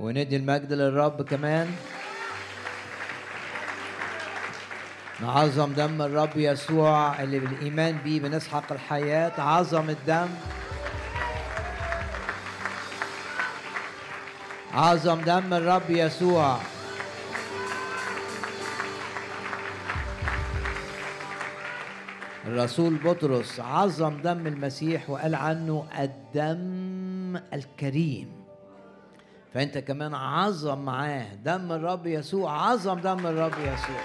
وندي المجد للرب كمان. نعظم دم الرب يسوع اللي بالإيمان بيه بنسحق الحياة. عظم الدم. عظم دم الرب يسوع. الرسول بطرس عظم دم المسيح وقال عنه الدم الكريم. فأنت كمان عظم معاه. دم الرب يسوع عظم دم الرب يسوع.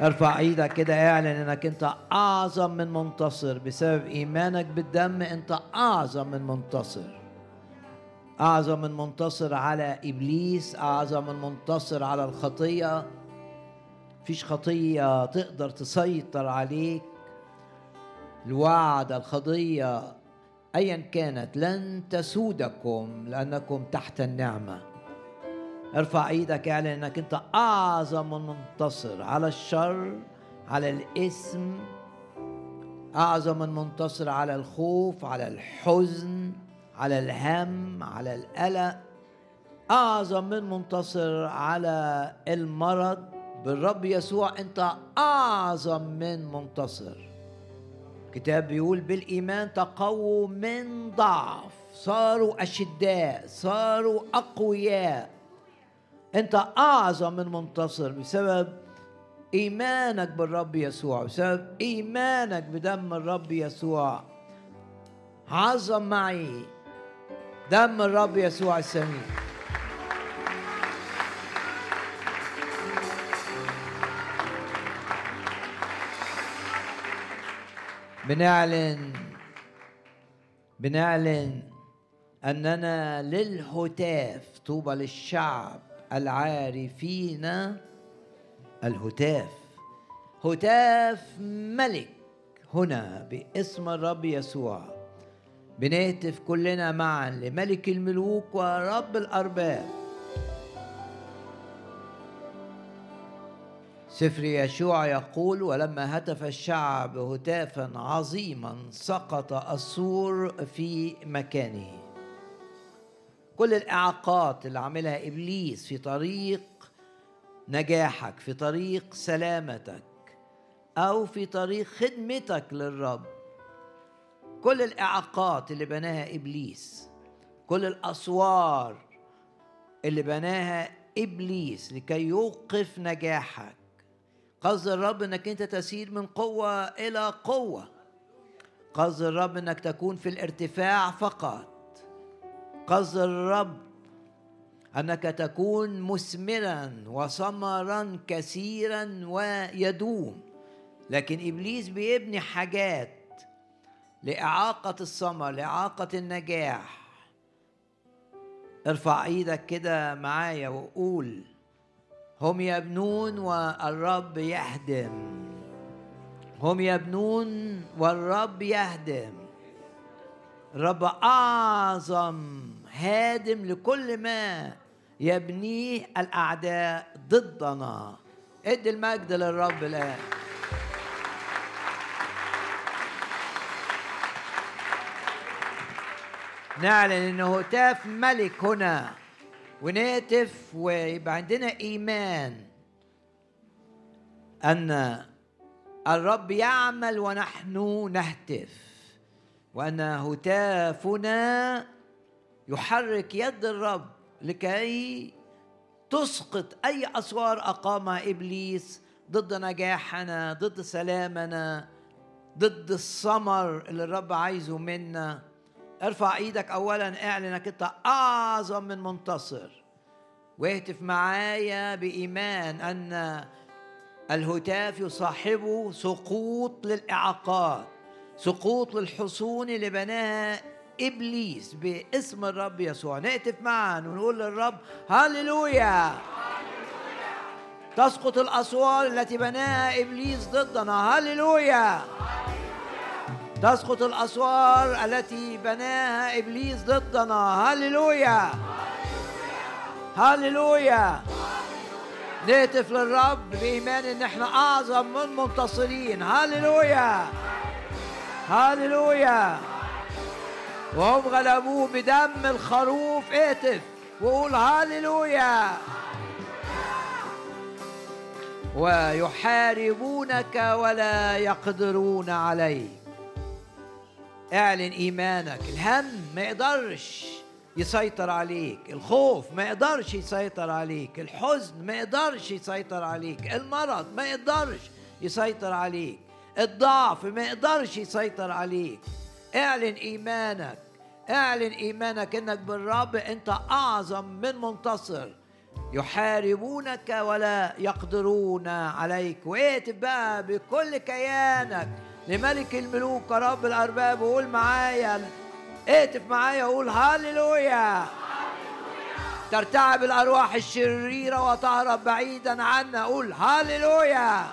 ارفع إيدك كده اعلن انك انت اعظم من منتصر. بسبب ايمانك بالدم انت اعظم من منتصر. اعظم من منتصر على ابليس اعظم من منتصر على الخطيه فيش خطية تقدر تسيطر عليك. الوعد الخطية ايا كانت لن تسودكم لأنكم تحت النعمة. ارفع إيدك اعلن إنك أنت أعظم من منتصر. على الشر على الاسم أعظم من منتصر. على الخوف على الحزن على الهم على القلق. أعظم من منتصر. على المرض. بالرب يسوع أنت أعظم من منتصر. الكتاب بيقول بالإيمان تقووا من ضعف صاروا أشداء صاروا أقوياء. أنت أعظم من منتصر بسبب إيمانك بالرب يسوع بسبب إيمانك بدم الرب يسوع. عظم معي دم الرب يسوع السمين بنعلن بنعلن أننا للهتاف طوبى للشعب العارفين الهتاف. هتاف ملك هنا باسم الرب يسوع. بنهتف كلنا معا لملك الملوك ورب الأرباب. سفر يشوع يقول ولما هتف الشعب هتافا عظيما سقط السور في مكانه. كل الإعاقات اللي عاملها إبليس في طريق نجاحك في طريق سلامتك أو في طريق خدمتك للرب كل الإعاقات اللي بناها إبليس كل الأسوار اللي بناها إبليس لكي يوقف نجاحك قصد الرب إنك أنت تسير من قوة إلى قوة. قصد الرب إنك تكون في الارتفاع فقط. قصد الرب أنك تكون مثمرا وثمرا كثيرا ويدوم. لكن إبليس بيبني حاجات لإعاقة الثمر لإعاقة النجاح. ارفع إيدك كده معايا وقول هم يبنون والرب يهدم. هم يبنون والرب يهدم. الرب أعظم هادم لكل ما يبنيه الأعداء ضدنا. ادي المجد للرب الآن. نعلن إنه هتاف ملك هنا. ونهتف ويبقى عندنا إيمان أن الرب يعمل ونحن نهتف وأن هتافنا يحرك يد الرب لكي تسقط أي أسوار اقامها إبليس ضد نجاحنا ضد سلامنا ضد الثمر اللي الرب عايزه منا. ارفع إيدك اولا اعلن انك انت أعظم من منتصر. واهتف معايا بإيمان أن الهتاف يصاحبه سقوط للإعاقات سقوط للحصون اللي بناها إبليس باسم الرب يسوع. نهتف معا ونقول للرب هللويا. تسقط الاسوار التي بناها إبليس ضدنا. هللويا. تسقط الاسوار التي بناها إبليس ضدنا. هللويا. هللويا نهتف للرب بإيمان إن إحنا أعظم من منتصرين. هللويا هللويا وهم غلبوه بدم الخروف. اهتف وقول هللويا ويحاربونك ولا يقدرون عليك. اعلن إيمانك. الهم ما يقدرش. يسيطر عليك الخوف ما يقدرش يسيطر عليك الحزن ما يقدرش يسيطر عليك المرض ما يقدرش يسيطر عليك الضعف ما يقدرش يسيطر عليك. اعلن إيمانك اعلن إيمانك إنك بالرب أنت أعظم من منتصر. يحاربونك ولا يقدرون عليك. واتف بقى بكل كيانك لملك الملوك ورب الأرباب وقول معايا اهتف معايا وقول هللويا ترتعب الأرواح الشريرة وتهرب بعيدا عنا قول هللويا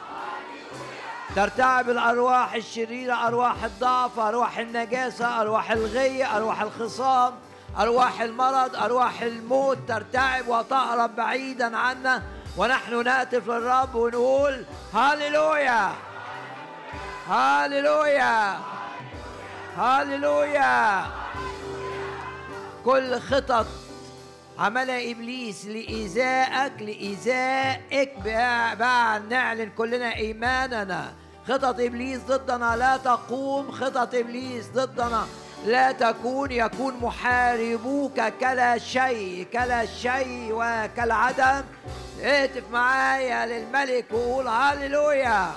ترتعب الأرواح الشريرة أرواح الضعف أرواح النجاسة أرواح الغي أرواح الخصام أرواح المرض أرواح الموت. ترتعب وتهرب بعيدا عنا ونحن نهتف للرب ونقول هللويا هللويا هللويا كل خطط عملها إبليس لإيذائك لإيذائك بقى نعلن كلنا إيماننا. خطط إبليس ضدنا لا تقوم. خطط إبليس ضدنا لا تكون. يكون محاربوك كلا شيء كلا شيء وكالعدم. اهتف معايا للملك وقول هللويا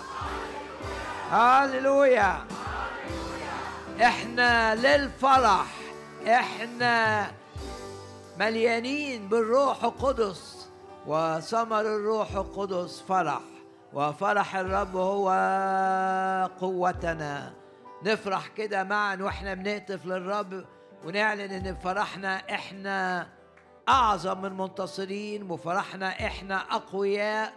هللويا إحنا للفرح إحنا مليانين بالروح القدس وثمر الروح القدس فرح وفرح الرب هو قوتنا. نفرح كده معا وإحنا بنهتف للرب ونعلن إن فرحنا إحنا أعظم من منتصرين وفرحنا إحنا أقوياء.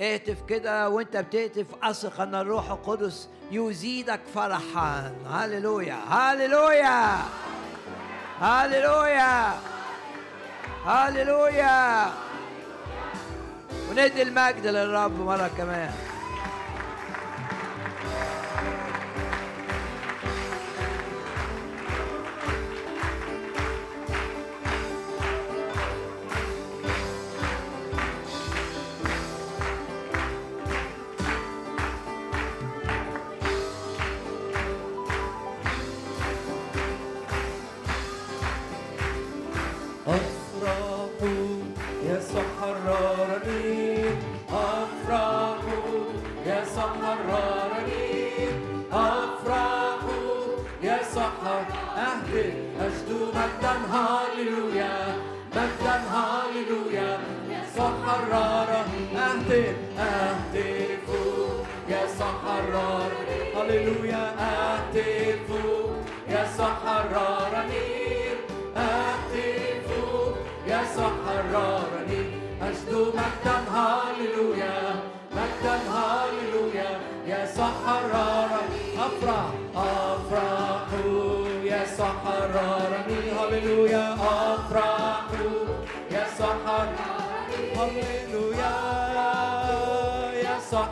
اهتف كده وانت بتهتف اثق ان الروح القدس يزيدك فرحا. هللويا هللويا هللويا هللويا. وندي المجد للرب مرة كمان.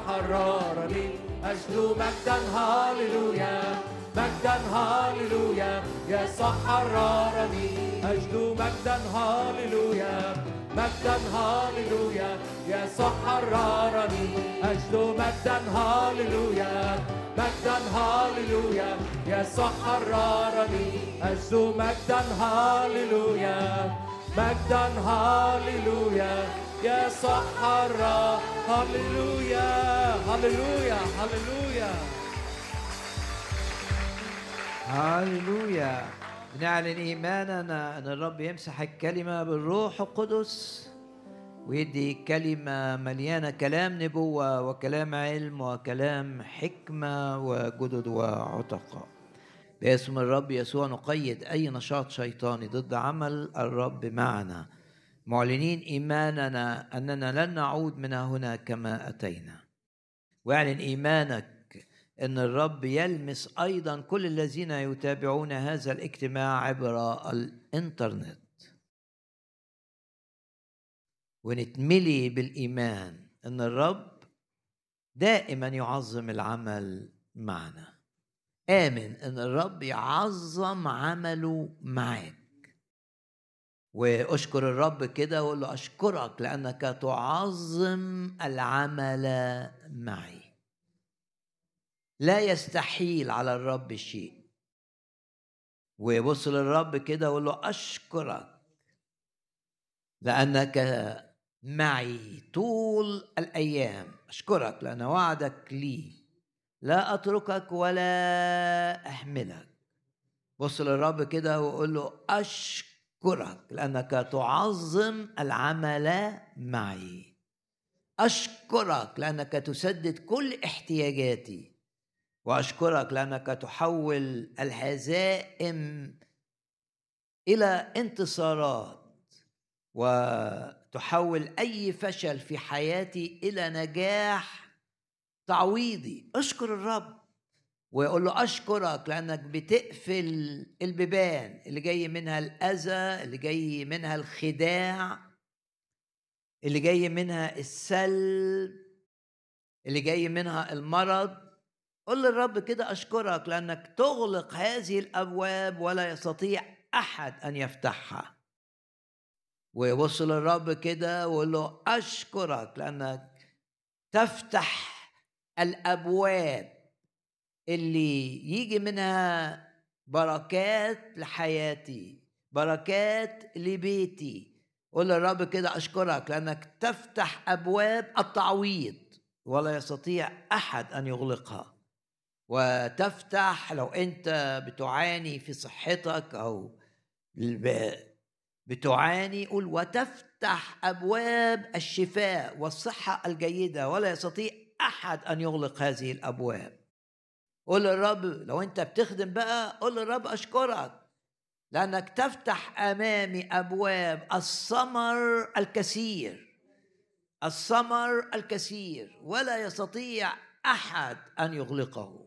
حررني أجل مجدا هاليلويا مجدا هاليلويا يا حررني أجل مجدا هاليلويا مجدا هاليلويا يا حررني أجل مجدا هاليلويا مجدا هاليلويا يا حررني أجل مجدا هاليلويا مجدا هاليلويا نعلن إيماننا أن الرب يمسح الكلمة بالروح القدس ويدي كلمة مليانة كلام نبوة وكلام علم وكلام حكمة وجدد وعتقاء باسم الرب يسوع نقيد أي نشاط شيطاني ضد عمل الرب معنا. معلنين إيماننا أننا لن نعود من هنا كما أتينا. واعلن إيمانك أن الرب يلمس أيضا كل الذين يتابعون هذا الاجتماع عبر الإنترنت. ونتملي بالإيمان أن الرب دائما يعظم العمل معنا. آمن أن الرب يعظم عمله معاك واشكر الرب كده وقول له أشكرك لأنك تعظم العمل معي. لا يستحيل على الرب شيء. ويبص للرب كده ويقول له أشكرك لأنك معي طول الأيام. أشكرك لأن وعدك لي. لا أتركك ولا احملك بص للرب كده وقول له أشكرك لأنك تعظم العمل معي. أشكرك لأنك تسدد كل احتياجاتي. وأشكرك لأنك تحول الهزائم إلى انتصارات. وتحول أي فشل في حياتي إلى نجاح تعويضي. أشكر الرب. ويقول له أشكرك لأنك بتقفل البيبان اللي جاي منها الأذى اللي جاي منها الخداع اللي جاي منها السلب اللي جاي منها المرض. قل للرب كده أشكرك لأنك تغلق هذه الأبواب ولا يستطيع أحد أن يفتحها. ويبص للرب كده ويقول له أشكرك لأنك تفتح الأبواب اللي يجي منها بركات لحياتي بركات لبيتي. قول للرب كده أشكرك لأنك تفتح أبواب التعويض. ولا يستطيع أحد أن يغلقها. وتفتح لو أنت بتعاني في صحتك أو بتعاني قول وتفتح أبواب الشفاء والصحة الجيدة. ولا يستطيع أحد أن يغلق هذه الأبواب. قول للرب لو أنت بتخدم بقى قول للرب أشكرك. لأنك تفتح أمامي أبواب الثمر الكثير. الثمر الكثير. ولا يستطيع أحد أن يغلقه.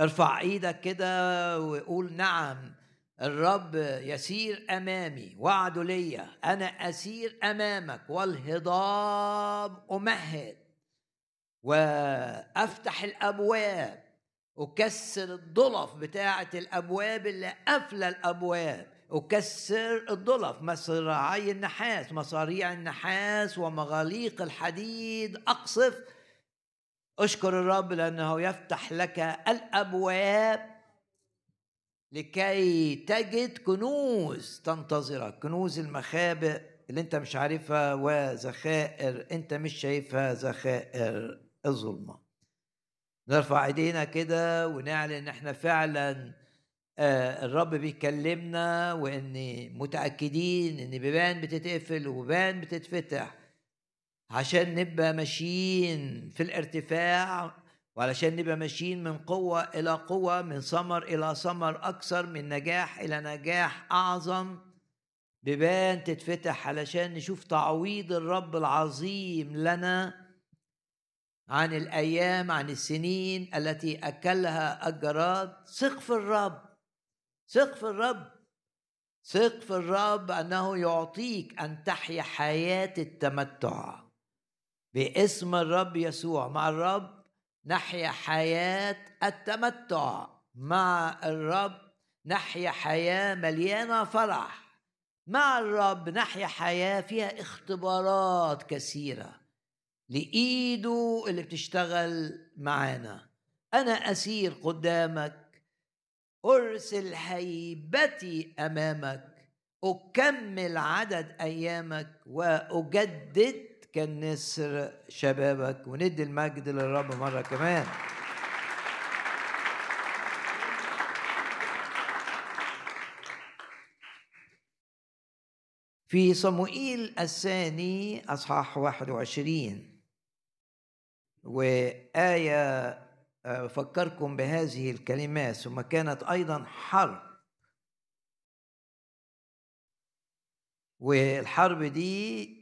ارفع إيدك كده وقول نعم الرب يسير أمامي. وعده ليا أنا أسير أمامك. والهضاب أمهد. وأفتح الأبواب. أكسر الضلف بتاعة الأبواب اللي قافلة الأبواب. أكسر الضلف مصراعي النحاس مصاريع النحاس ومغاليق الحديد. أقصف. أشكر الرب لأنه يفتح لك الأبواب لكي تجد كنوز تنتظرك. كنوز المخابئ اللي أنت مش عارفها وذخائر أنت مش شايفها ذخائر الظلمة. نرفع ايدينا كده ونعلن إن إحنا فعلا آه الرب بيكلمنا وإن متأكدين إن بيبان بتتقفل وبيبان بتتفتح عشان نبقى ماشيين في الارتفاع وعلشان نبقى ماشيين من قوة إلى قوة من ثمر إلى ثمر أكثر من نجاح إلى نجاح أعظم. بيبان تتفتح علشان نشوف تعويض الرب العظيم لنا. عن الأيام عن السنين التي أكلها الجراد. ثق في الرب. ثق في الرب. ثق في الرب أنه يعطيك أن تحيا حياة التمتع. باسم الرب يسوع. مع الرب نحيا حياة التمتع. مع الرب نحيا حياة مليانة فرح. مع الرب نحيا حياة فيها اختبارات كثيرة. لإيده اللي بتشتغل معانا. أنا أسير قدامك أرسل هيبتي أمامك أكمل عدد أيامك وأجدد كالنسر شبابك وندي المجد للرب مرة كمان. في صموئيل الثاني أصحاح 21 وآية آه، بهذه الكلمات ثم كانت أيضا حرب. والحرب دي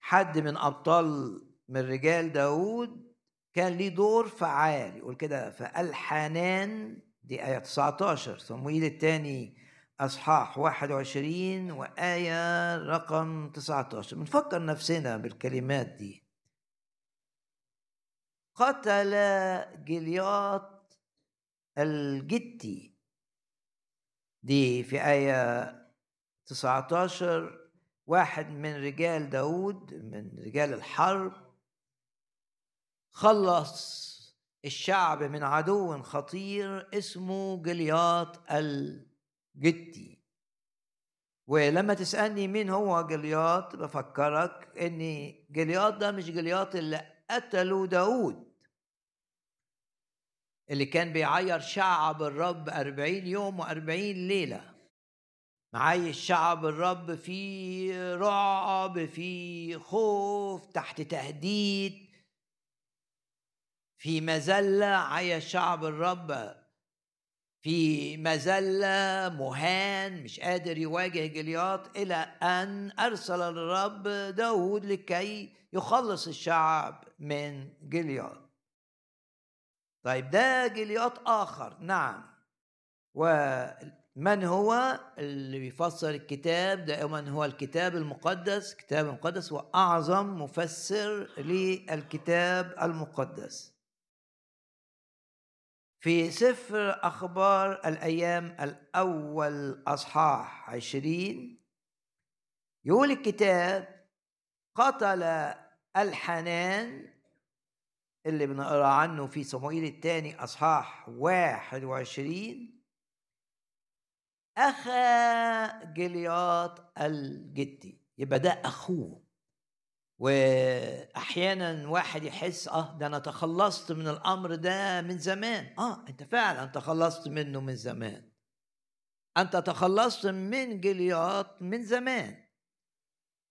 حد من أبطال من رجال داود كان ليه دور فعال يقول كده فألحنان دي آية 19 صمويل الثاني أصحاح 21 وآية رقم 19 بنفكر نفسنا بالكلمات دي. قتل جلياط الجتي. دي في آية 19 واحد من رجال داود من رجال الحرب. خلص الشعب من عدو خطير اسمه جلياط الجتي ولما تسألني مين هو جلياط بفكرك ان جلياط ده مش جلياط اللي قتلوا داود اللي كان بيعير شعب الرب أربعين يوم وأربعين ليلة. معايش شعب الرب في رعب في خوف تحت تهديد. في مذلة عايش شعب الرب في مذلة مهان مش قادر يواجه جلياط إلى أن أرسل الرب داود لكي يخلص الشعب من جلياط. طيب ده جلياط آخر نعم. ومن هو؟ اللي بيفسر الكتاب دائما هو الكتاب المقدس الكتاب المقدس هو أعظم مفسر للكتاب المقدس. في سفر أخبار الأيام الأول أصحاح عشرين يقول الكتاب قتل الحنان اللي بنقرأ عنه في صموئيل الثاني أصحاح 21 أخا جلياط الجدي يبقى ده أخوه. وأحيانا واحد يحس آه ده أنا تخلصت من الأمر ده من زمان. آه أنت فعلا تخلصت منه من زمان. أنت تخلصت من جلياط من زمان.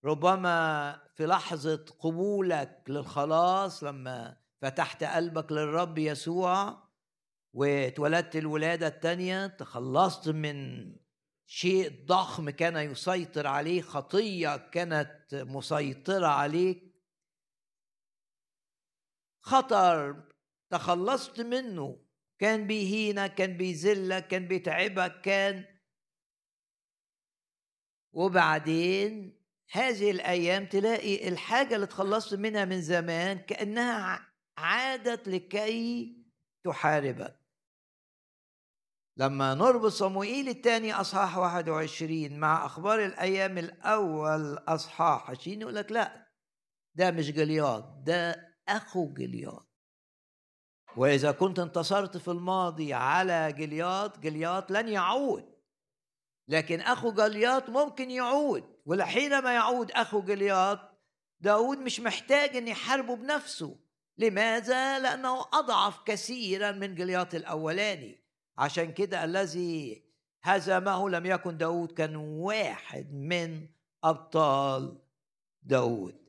ربما في لحظة قبولك للخلاص لما فتحت قلبك للرب يسوع واتولدت الولادة التانية تخلصت من شيء ضخم كان يسيطر عليه خطية كانت مسيطرة عليك. خطر تخلصت منه. كان بيهينك كان بيذلك كان بيتعبك كان وبعدين هذه الأيام تلاقي الحاجة اللي تخلصت منها من زمان كأنها عادت لكي تحاربك. لما نربط صموئيل الثاني أصحاح 21 مع أخبار الأيام الأول أصحاح 20 يقول لك لا ده مش جلياط ده أخو جلياط. وإذا كنت انتصرت في الماضي على جلياط جلياط لن يعود. لكن أخو جلياط ممكن يعود ولحينما يعود أخو جلياط داود مش محتاج أن يحاربه بنفسه. لماذا؟ لأنه أضعف كثيرا من جلياط الأولاني. عشان كده الذي هزمه لم يكن داود كان واحد من أبطال داود.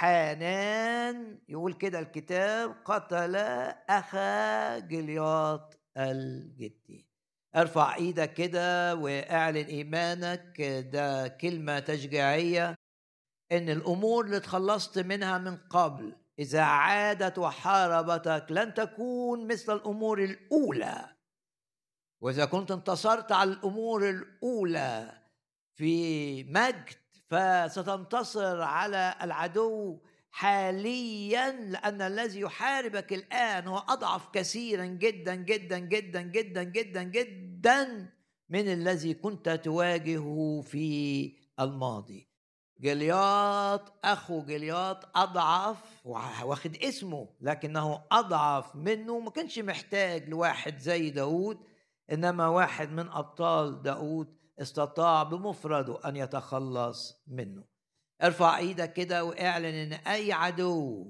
الحانان يقول كده الكتاب قتل أخا جلياط الجدي. ارفع إيدك كده واعلن إيمانك ده كلمة تشجيعية إن الأمور اللي اتخلصت منها من قبل إذا عادت وحاربتك لن تكون مثل الأمور الأولى. وإذا كنت انتصرت على الأمور الأولى في مجد فستنتصر على العدو حاليا لأن الذي يحاربك الآن هو أضعف كثيرا جدا جدا جدا جدا جدا جدا من الذي كنت تواجهه في الماضي. جلياط أخو جلياط أضعف واخد اسمه لكنه أضعف منه ما كانش محتاج لواحد زي داود إنما واحد من أبطال داود استطاع بمفرده أن يتخلص منه. ارفع إيدك كده وإعلن إن أي عدو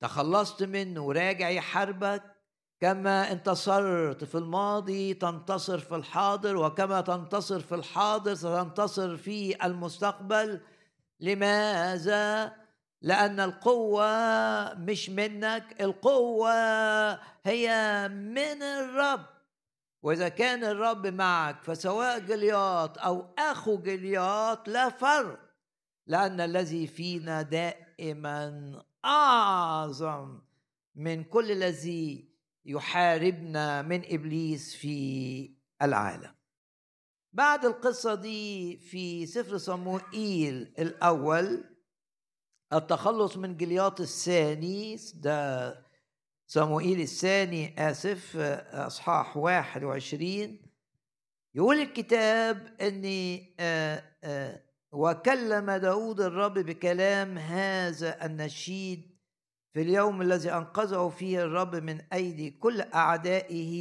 تخلصت منه وراجع يحاربك كما انتصرت في الماضي تنتصر في الحاضر وكما تنتصر في الحاضر ستنتصر في المستقبل لماذا؟ لأن القوة مش منك القوة هي من الرب. وإذا كان الرب معك فسواء جلياط أو أخو جلياط لا فرق لأن الذي فينا دائما أعظم من كل الذي يحاربنا من إبليس في العالم. بعد القصة دي في سفر صموئيل الأول التخلص من جلياط الثاني ده صموئيل الثاني آسف أصحاح 21 يقول الكتاب أن آه، آه، وكلم داود الرب بكلام هذا النشيد في اليوم الذي أنقذه فيه الرب من أيدي كل أعدائه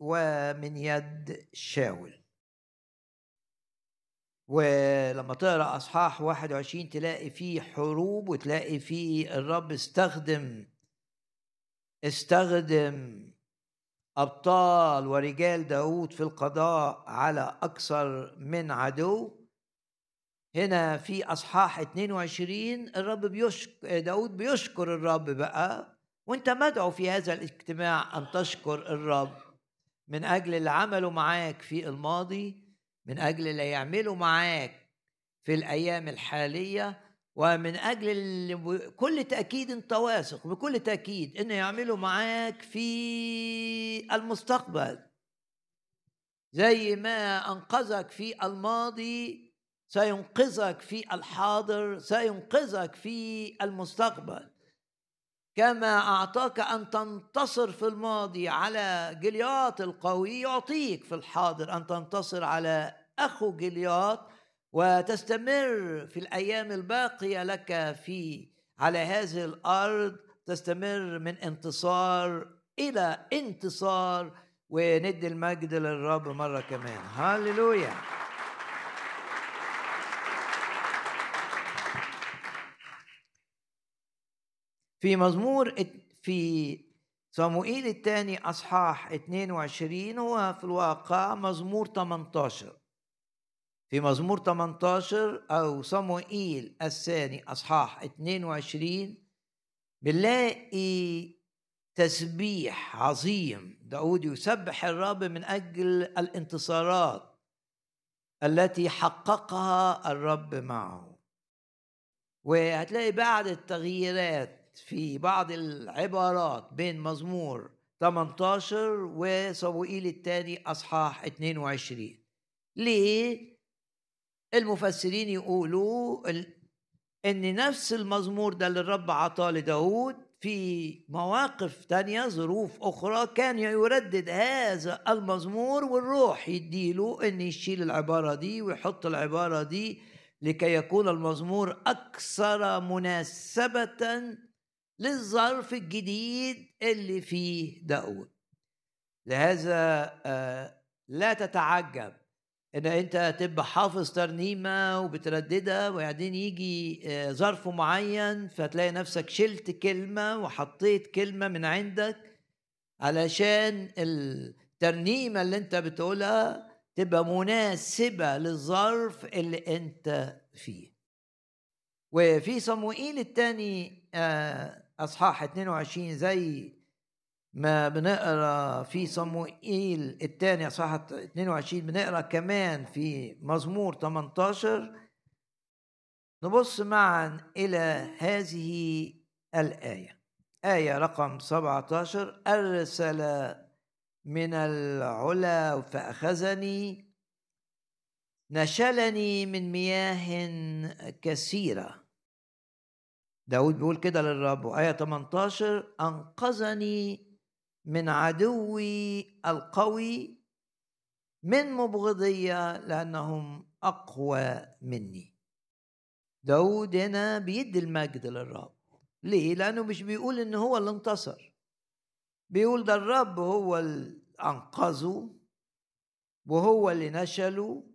ومن يد شاول. ولما تقرأ أصحاح 21 تلاقي فيه حروب وتلاقي فيه الرب استخدم استخدم أبطال ورجال داود في القضاء على أكثر من عدو. هنا في أصحاح 22 الرب بيشكر داود بيشكر الرب بقى وأنت مدعو في هذا الاجتماع أن تشكر الرب. من أجل اللي عمله معاك في الماضي من أجل اللي يعمله معاك في الأيام الحالية ومن أجل كل تأكيد أنت واثق بكل تأكيد إنه يعمله معاك في المستقبل. زي ما أنقذك في الماضي سينقذك في الحاضر سينقذك في المستقبل. كما أعطاك أن تنتصر في الماضي على جلياط القوي يعطيك في الحاضر أن تنتصر على أخو جلياط وتستمر في الأيام الباقية لك في على هذه الأرض تستمر من انتصار إلى انتصار وندي المجد للرب مرة كمان. هاللويا في مزمور في صموئيل الثاني أصحاح 22 هو في الواقع مزمور 18 في مزمور 18 أو صموئيل الثاني أصحاح 22 بنلاقي تسبيح عظيم. داود يسبح الرب من أجل الانتصارات التي حققها الرب معه. وهتلاقي بعد التغييرات في بعض العبارات بين مزمور 18 وصموئيل الثاني أصحاح 22 ليه؟ المفسرين يقولوا إن نفس المزمور ده اللي الرب عطاه لداود في مواقف تانية ظروف أخرى كان يردد هذا المزمور والروح يديله أن يشيل العبارة دي ويحط العبارة دي لكي يكون المزمور أكثر مناسبة للظرف الجديد اللي فيه داود لهذا آه، لا تتعجب إن أنت تبقى حافظ ترنيمة وبترددها وبعدين يجي آه، ظرف معين فتلاقي نفسك شلت كلمة وحطيت كلمة من عندك علشان الترنيمة اللي أنت بتقولها تبقى مناسبة للظرف اللي أنت فيه. وفي صموئيل الثاني آه أصحاح 22 زي ما بنقرأ في صموئيل الثاني أصحاح 22 بنقرأ كمان في مزمور 18 نبص معا إلى هذه الآية. آية رقم 17 أرسل من العلا فأخذني نشلني من مياه كثيرة. داود بيقول كده للرب وآية 18 أنقذني من عدوي القوي من مبغضية لأنهم أقوى مني. داود هنا بيدي المجد للرب. ليه؟ لأنه مش بيقول إن هو اللي انتصر. بيقول ده الرب هو اللي أنقذه وهو اللي نشله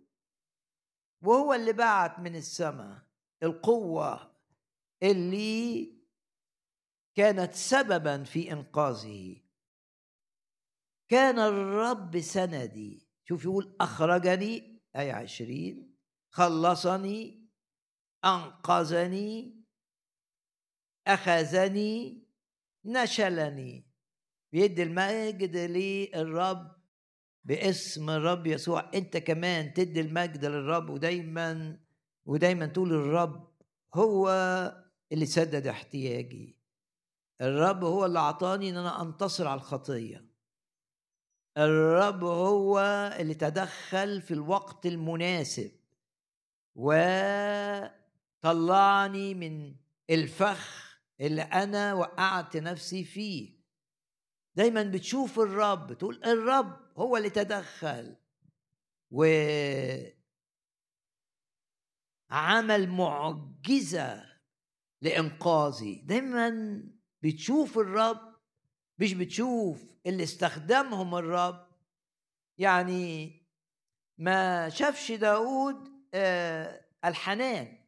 وهو اللي بعت من السماء القوة اللي كانت سببا في إنقاذه. كان الرب سندي. شوف يقول أخرجني أي عشرين خلصني أنقذني أخذني نشلني. بيدي المجد للرب باسم الرب يسوع. أنت كمان تدي المجد للرب ودايما ودايما تقول الرب هو اللي سدد احتياجي. الرب هو اللي أعطاني إن أنا أنتصر على الخطية. الرب هو اللي تدخل في الوقت المناسب. وطلعني من الفخ اللي أنا وقعت نفسي فيه. دايما بتشوف الرب تقول الرب هو اللي تدخل. و عمل معجزة لإنقاذي. دايما بتشوف الرب مش بتشوف اللي استخدمهم الرب. يعني ما شافش داود آه الحنان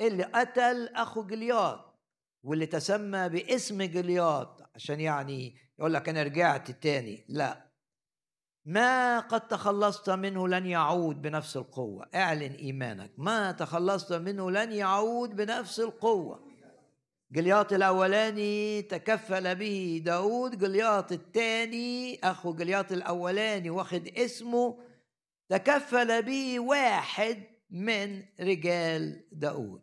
اللي قتل أخو جلياط واللي تسمى باسم جلياط. عشان يعني يقول لك أنا رجعت تاني. لا. ما قد تخلصت منه لن يعود بنفس القوة. اعلن إيمانك. ما تخلصت منه لن يعود بنفس القوة. جلياط الأولاني تكفل به داود جلياط الثاني أخو جلياط الأولاني واخد اسمه تكفل به واحد من رجال داود.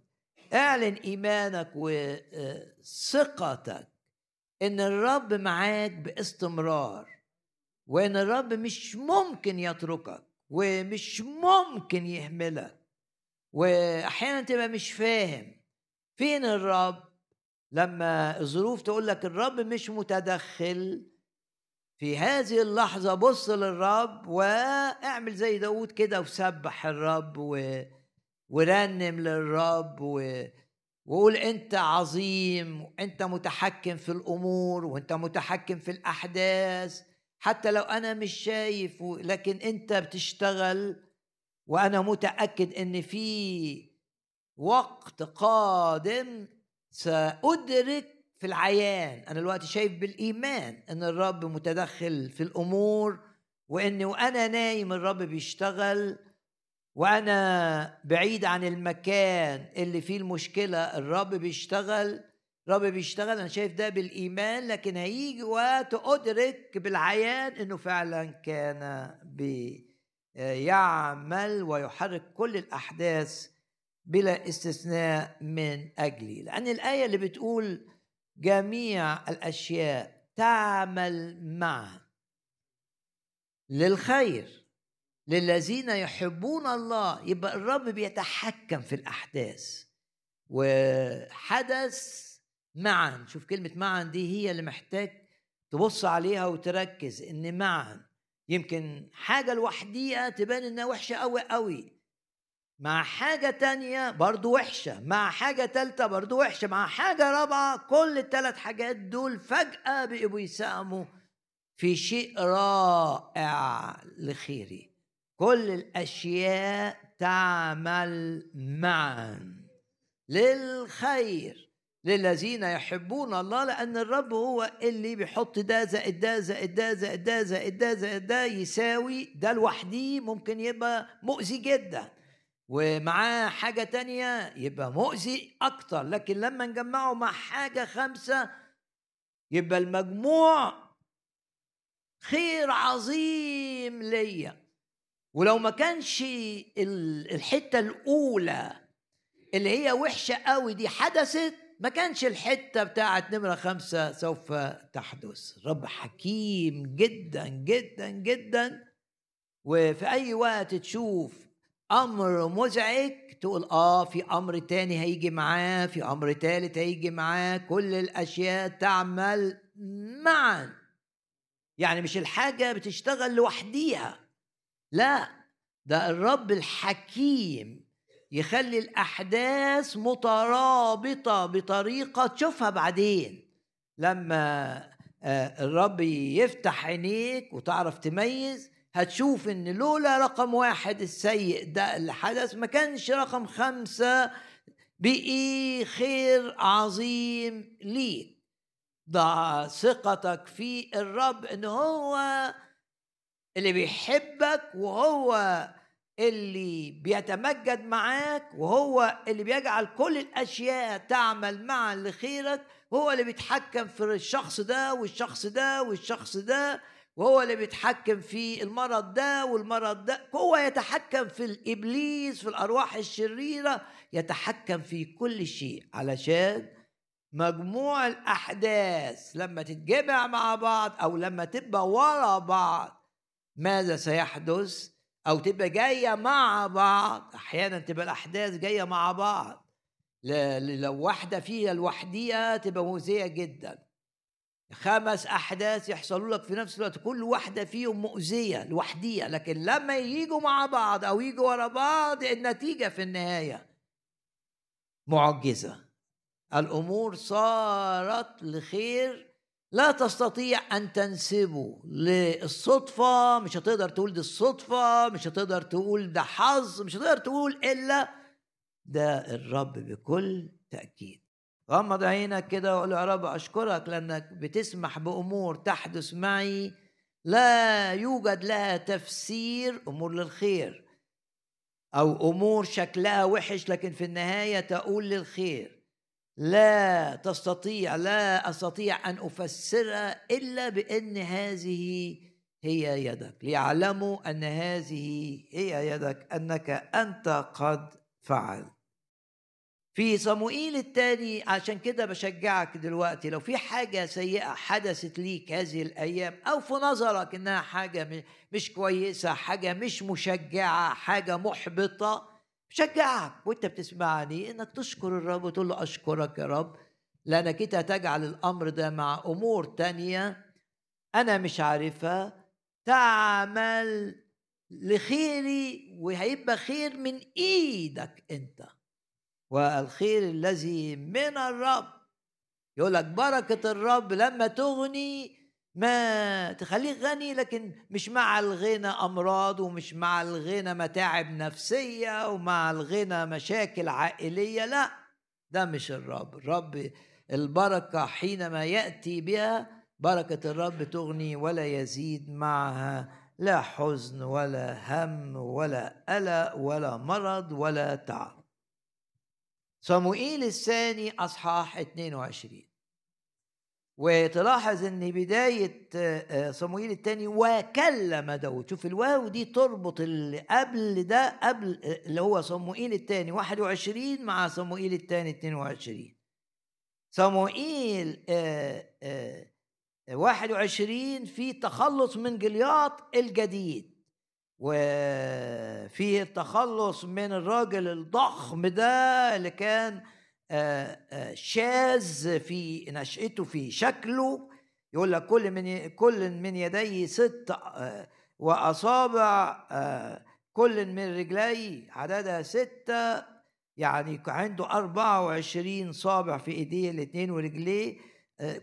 اعلن إيمانك وثقتك إن الرب معاك باستمرار وإن الرب مش ممكن يتركك ومش ممكن يهملك وأحيانا تبقى مش فاهم فين الرب لما الظروف تقول لك الرب مش متدخل في هذه اللحظة بص للرب واعمل زي داود كده وسبح الرب و... ورنم للرب و... وقول أنت عظيم وانت متحكم في الأمور وأنت متحكم في الأحداث حتى لو أنا مش شايف لكن أنت بتشتغل وأنا متأكد إن في وقت قادم سأدرك في العيان. أنا دلوقتي شايف بالإيمان أن الرب متدخل في الأمور وأن وأنا نايم الرب بيشتغل وأنا بعيد عن المكان اللي فيه المشكلة الرب بيشتغل الرب بيشتغل. أنا شايف ده بالإيمان لكن هيجي وقت أدرك بالعيان أنه فعلا كان بيعمل ويحرك كل الأحداث بلا استثناء من أجلي. لأن الآية اللي بتقول جميع الأشياء تعمل معا للخير للذين يحبون الله. يبقى الرب بيتحكم في الأحداث وحدث معا. شوف كلمة معا دي هي اللي محتاج تبص عليها وتركز إن معا يمكن حاجة لوحديها تبان إنها وحشة قوي قوي مع حاجة تانية برضو وحشة مع حاجة تالتة برضو وحشة مع حاجة رابعة كل الثلاث حاجات دول فجأة بقوا يساهموا في شيء رائع لخيري. كل الأشياء تعمل معا للخير للذين يحبون الله لأن الرب هو اللي بيحط ده زائد ده زائد ده زائد ده زائد ده زائد ده يساوي ده لوحديه ممكن يبقى مؤذي جدا. ومعاه حاجة تانية يبقى مؤذي أكتر لكن لما نجمعه مع حاجة خمسة يبقى المجموع خير عظيم ليا. ولو ما كانش الحتة الأولى اللي هي وحشة قوي دي حدثت ما كانش الحتة بتاعت نمرة خمسة سوف تحدث. رب حكيم جدا جدا جدا. وفي أي وقت تشوف أمر مزعج تقول آه في أمر تاني هيجي معاه في أمر تالت هيجي معاه كل الأشياء تعمل معا. يعني مش الحاجة بتشتغل لوحديها لا ده الرب الحكيم يخلي الأحداث مترابطة بطريقة تشوفها بعدين. لما آه، الرب يفتح عينيك وتعرف تميز هتشوف إن لولا رقم واحد السيء ده اللي حدث ما كانش رقم خمسة بقي خير عظيم ليك. ضع ثقتك في الرب إن هو اللي بيحبك وهو اللي بيتمجد معاك وهو اللي بيجعل كل الأشياء تعمل معا لخيرك هو اللي بيتحكم في الشخص ده والشخص ده والشخص ده. وهو اللي بيتحكم في المرض ده والمرض ده. هو يتحكم في الإبليس في الأرواح الشريرة يتحكم في كل شيء علشان مجموع الأحداث لما تتجمع مع بعض أو لما تبقى ورا بعض ماذا سيحدث؟ أو تبقى جاية مع بعض. أحيانا تبقى الأحداث جاية مع بعض. لو واحدة فيها لوحديها تبقى مؤذية جدا. خمس أحداث يحصلوا لك في نفس الوقت كل واحدة فيهم مؤذية لوحديها لكن لما يجوا مع بعض أو يجوا ورا بعض النتيجة في النهاية معجزة. الأمور صارت لخير. لا تستطيع أن تنسبه للصدفة مش هتقدر تقول دي الصدفة مش هتقدر تقول ده حظ مش هتقدر تقول إلا ده الرب بكل تأكيد. غمض عينك كده وقول يا رب أشكرك لأنك بتسمح بأمور تحدث معي لا يوجد لها تفسير أمور للخير أو أمور شكلها وحش لكن في النهاية تقول للخير لا تستطيع لا أستطيع أن أفسرها إلا بأن هذه هي يدك ليعلموا أن هذه هي يدك أنك أنت قد فعلت. في صموئيل الثاني عشان كده بشجعك دلوقتي لو في حاجة سيئة حدثت ليك هذه الأيام أو في نظرك إنها حاجة مش كويسة حاجة مش مشجعة حاجة محبطة بشجعك وأنت بتسمعني إنك تشكر الرب وتقول له أشكرك يا رب لأنك أنت تجعل الأمر ده مع أمور تانية أنا مش عارفها تعمل لخيري وهيبقى خير من إيدك أنت. والخير الذي من الرب. يقول لك بركة الرب لما تغني ما تخليك غني لكن مش مع الغنى أمراض ومش مع الغنى متاعب نفسية ومع الغنى مشاكل عائلية. لا ده مش الرب. الرب البركة حينما يأتي بها بركة الرب تغني ولا يزيد معها لا حزن ولا هم ولا قلق ولا مرض ولا تعب. صموئيل الثاني أصحاح 22 وتلاحظ إن بداية آه، صموئيل الثاني وكلم داود. شوف الواو دي تربط اللي قبل ده قبل آه، اللي هو صموئيل الثاني 21 مع صموئيل الثاني 22 صموئيل 21 آه، في تخلص من جلياط الجديد. وفيه التخلص من الراجل الضخم ده اللي كان شاذ في نشأته في شكله. يقول لك كل من كل من يديه ست وأصابع كل من رجليه عددها ستة. يعني عنده 24 صابع في إيديه الاثنين ورجليه.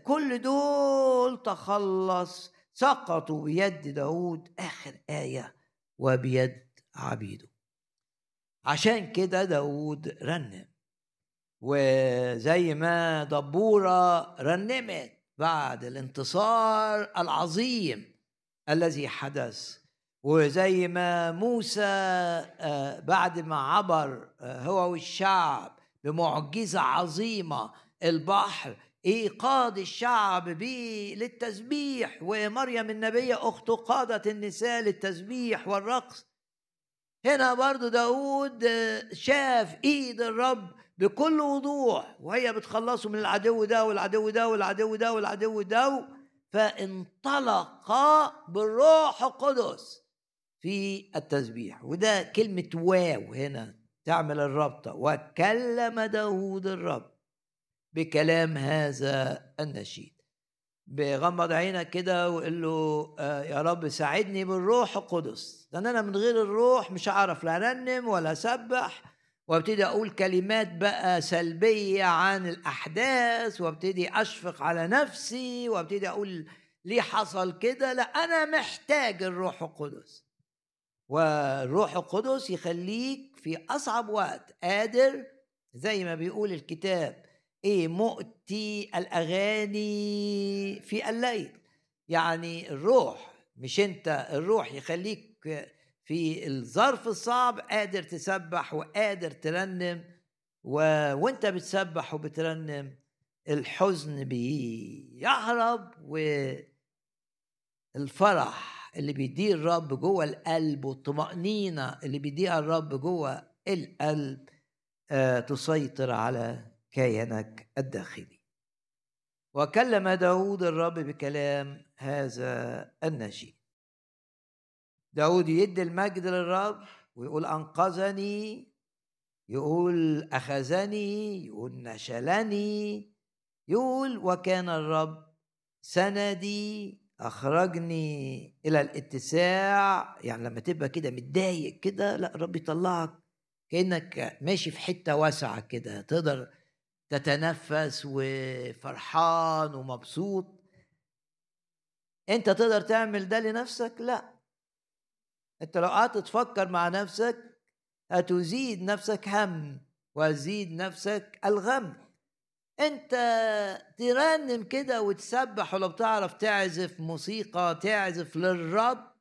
كل دول تخلص. سقطوا بيد داود آخر آية. وبيد عبيده. عشان كده داود رنم وزي ما دبورة رنمت بعد الانتصار العظيم الذي حدث وزي ما موسى آه، بعد ما عبر آه، هو والشعب بمعجزة عظيمة البحر ايقاد الشعب به للتسبيح ومريم النبية أخته قادت النساء للتسبيح والرقص. هنا برضو داود شاف إيد الرب بكل وضوح وهي بتخلصه من العدو ده والعدو ده والعدو ده والعدو ده فانطلق بالروح القدس في التسبيح. وده كلمة واو هنا تعمل الربطة وكلم داود الرب. بكلام هذا النشيد. بغمض عينك كده وقول له آه يا رب ساعدني بالروح القدس. لأن أنا من غير الروح مش هعرف لا أرنم ولا أسبح. وأبتدي أقول كلمات بقى سلبية عن الأحداث وأبتدي أشفق على نفسي وأبتدي أقول ليه حصل كده. لا أنا محتاج الروح القدس. والروح القدس يخليك في أصعب وقت قادر زي ما بيقول الكتاب إيه مؤتي الأغاني في الليل. يعني الروح مش أنت الروح يخليك في الظرف الصعب قادر تسبح وقادر ترنم و... وأنت بتسبح وبترنم الحزن بيهرب والفرح اللي بيديه الرب جوه القلب والطمأنينة اللي بيديها الرب جوه القلب آه تسيطر على كيانك الداخلي. وكلم داود الرب بكلام هذا النشيد داود يدي المجد للرب ويقول أنقذني يقول أخذني يقول نشلني يقول وكان الرب سندي أخرجني إلى الاتساع. يعني لما تبقى كده متضايق كده لا الرب يطلعك كأنك ماشي في حتة واسعة كده تقدر تتنفس وفرحان ومبسوط. انت تقدر تعمل ده لنفسك؟ لا. انت لو قعدت تفكر مع نفسك هتزيد نفسك هم وزيد نفسك الغم. انت ترنم كده وتسبح ولو بتعرف تعزف موسيقى تعزف للرب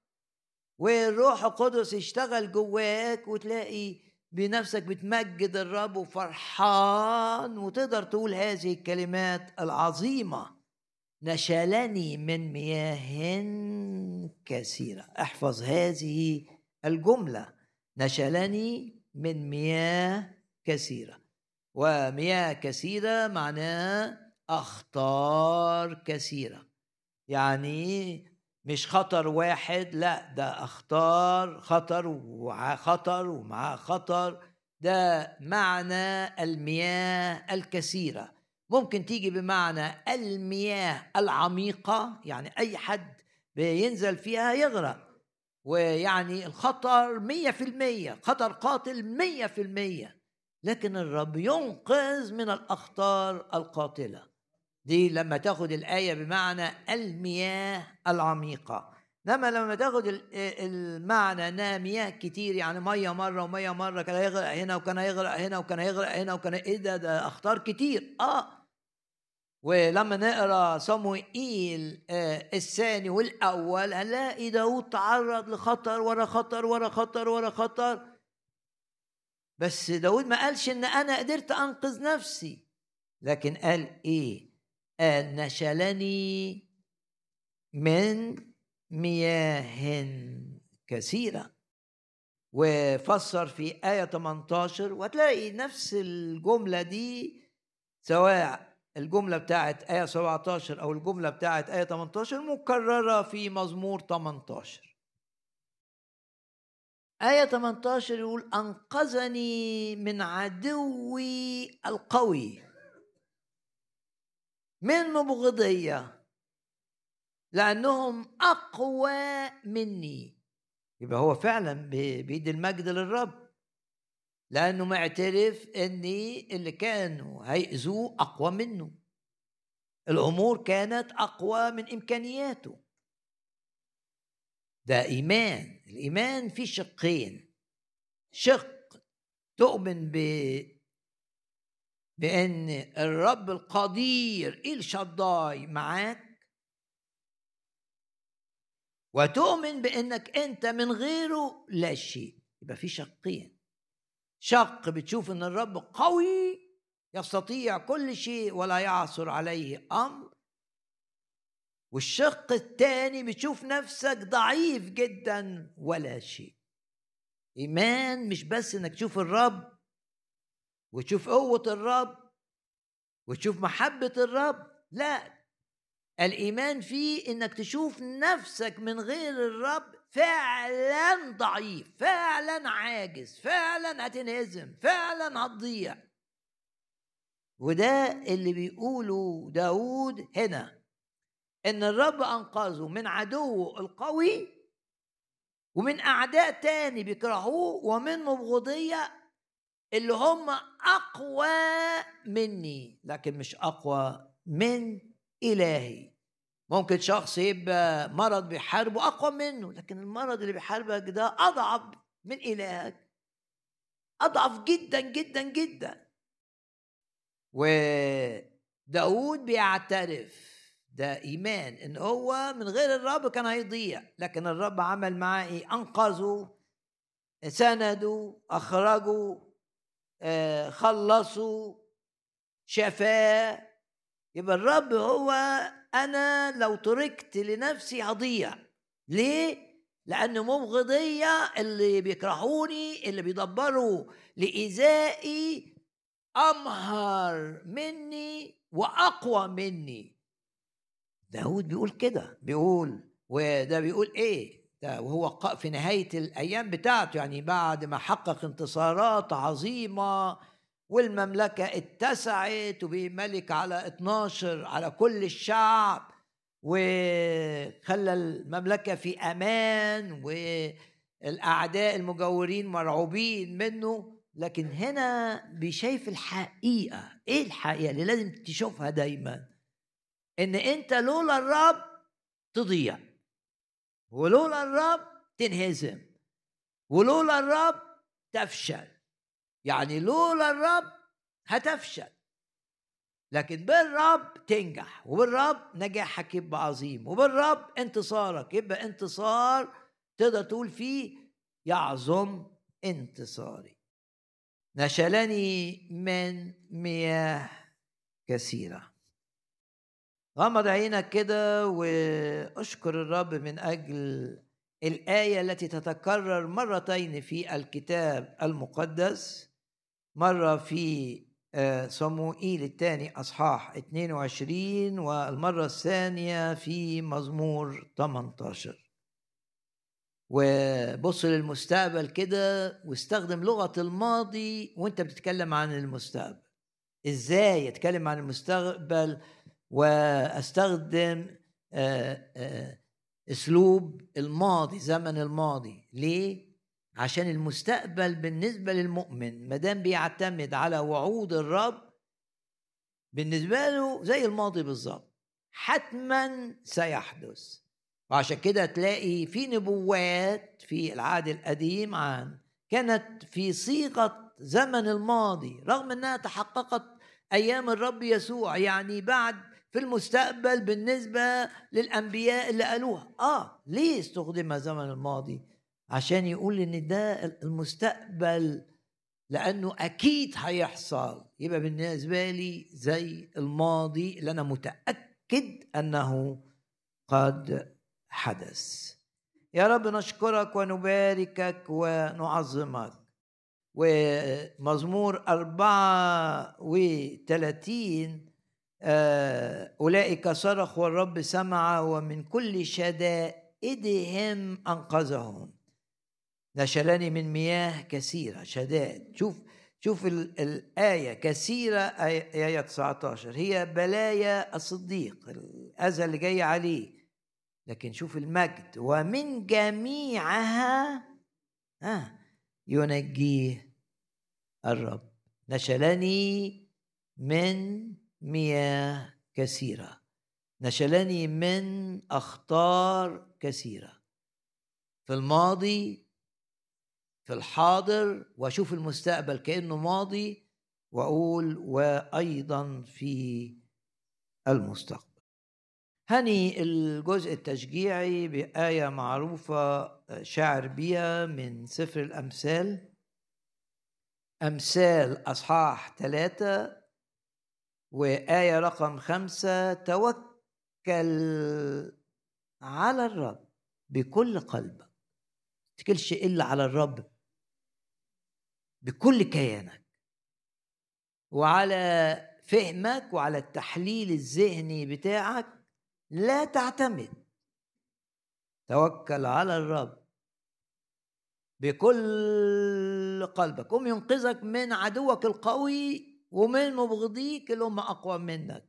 والروح القدس يشتغل جواك وتلاقي بنفسك بتمجد الرب وفرحان وتقدر تقول هذه الكلمات العظيمة. نشلني من مياه كثيرة. احفظ هذه الجملة. نشلني من مياه كثيرة. ومياه كثيرة معناها أخطار كثيرة. يعني مش خطر واحد لا ده أخطار خطر ومعاه خطر ومعاه خطر. ده معنى المياه الكثيرة. ممكن تيجي بمعنى المياه العميقة يعني أي حد بينزل فيها يغرق. ويعني الخطر مية في المية خطر قاتل مية في المية. لكن الرب ينقذ من الأخطار القاتلة. دي لما تاخد الآية بمعنى المياه العميقة. انما لما تاخد المعنى إنها مياه كتير يعني مية مرة ومية مرة كان هيغرق هنا وكان هيغرق هنا وكان هيغرق هنا وكان إيه ده؟ ده أخطار كتير. آه. ولما نقرأ صموئيل آه الثاني والأول هنلاقي داود تعرض لخطر ورا خطر ورا خطر ورا خطر. بس داود ما قالش إن أنا قدرت أنقذ نفسي. لكن قال إيه؟ نشلني من مياه كثيرة. وفسر في آية 18 وهتلاقي نفس الجملة دي سواء الجملة بتاعت آية 17 أو الجملة بتاعت آية 18 مكررة في مزمور 18 آية 18 يقول أنقذني من عدوي القوي. من مبغضية لأنهم أقوى مني. يبقى هو فعلا بيدي المجد للرب. لأنه معترف أن اللي كانوا هيأذوه أقوى منه. الأمور كانت أقوى من إمكانياته. ده إيمان. الإيمان فيه شقين. شق تؤمن بأن الرب القدير إل شداي معاك. وتؤمن بأنك أنت من غيره لا شيء. يبقى في شقين. شق بتشوف أن الرب قوي يستطيع كل شيء ولا يعثر عليه أمر. والشق الثاني بتشوف نفسك ضعيف جدا ولا شيء. إيمان مش بس إنك تشوف الرب وتشوف قوة الرب وتشوف محبة الرب لا. الإيمان فيه إنك تشوف نفسك من غير الرب فعلا ضعيف فعلا عاجز فعلا هتنهزم فعلا هتضيع. وده اللي بيقوله داود هنا إن الرب أنقذه من عدوه القوي ومن أعداء تاني بيكرهوه ومن مبغضيه اللي هم أقوى مني لكن مش أقوى من إلهي. ممكن شخص يبقى مرض بيحاربه اقوى منه لكن المرض اللي بيحاربك ده أضعف من إلهك. أضعف جدا جدا جدا. وداود بيعترف ده إيمان إن هو من غير الرب كان هيضيع لكن الرب عمل معاه إيه؟ أنقذه سنده أخرجه آه، خلصه شفاه. يبقى الرب هو أنا لو تركت لنفسي هضيع ليه؟ لأن مبغضيه اللي بيكرهوني اللي بيدبروا لإيذائي أمهر مني وأقوى مني. داود بيقول كده بيقول وده بيقول إيه؟ وهو في نهاية الأيام بتاعته يعني بعد ما حقق انتصارات عظيمة والمملكة اتسعت وبقي على 12 على كل الشعب وخلى المملكة في أمان والأعداء المجورين مرعوبين منه. لكن هنا بيشايف الحقيقة إيه الحقيقة اللي لازم تشوفها دايما؟ إن أنت لولا الرب تضيع. ولولا الرب تنهزم ولولا الرب تفشل. يعني لولا الرب هتفشل. لكن بالرب تنجح وبالرب نجاحك يبقى عظيم وبالرب انتصارك يبقى انتصار تقدر تقول فيه يعظم انتصاري. نشلني من مياه كثيرة. غمض عينك كده واشكر الرب من أجل الآية التي تتكرر مرتين في الكتاب المقدس. مرة في آه، صموئيل الثاني أصحاح 22 والمرة الثانية في مزمور 18 وبص للمستقبل كده واستخدم لغة الماضي وانت بتتكلم عن المستقبل. إزاي اتكلم عن المستقبل؟ وأستخدم آه، آه، أسلوب الماضي زمن الماضي. ليه؟ عشان المستقبل بالنسبة للمؤمن ما دام بيعتمد على وعود الرب بالنسبة له زي الماضي بالظبط. حتما سيحدث. وعشان كده تلاقي في نبوات في العهد القديم عن كانت في صيغة زمن الماضي رغم إنها تحققت أيام الرب يسوع يعني بعد في المستقبل بالنسبة للأنبياء اللي قالوها. آه ليه استخدم زمن الماضي؟ عشان يقول إن ده المستقبل لأنه أكيد هيحصل. يبقى بالنسبة لي زي الماضي اللي أنا متأكد أنه قد حدث. يا رب نشكرك ونباركك ونعظمك. ومزمور أربعة وثلاثين أولئك صرخوا والرب سمع ومن كل شدائدهم أنقذهم. نشلني من مياه كثيرة شدائد. شوف شوف الآية كثيرة آية 19 هي بلايا الصديق الأذى اللي جاي عليه. لكن شوف المجد. ومن جميعها آه ينجيه الرب. نشلني من مياه كثيرة. نشلني من أخطار كثيرة. في الماضي في الحاضر وأشوف المستقبل كأنه ماضي وأقول وأيضا في المستقبل. هني الجزء التشجيعي بآية معروفة شاعر بيها من سفر الأمثال. أمثال أصحاح ثلاثة وآية رقم خمسة توكل على الرب بكل قلبك. تكلش إلا على الرب بكل كيانك وعلى فهمك وعلى التحليل الذهني بتاعك لا تعتمد. توكل على الرب بكل قلبك. قم ينقذك من عدوك القوي ومن مبغضيك اللي هم أقوى منك.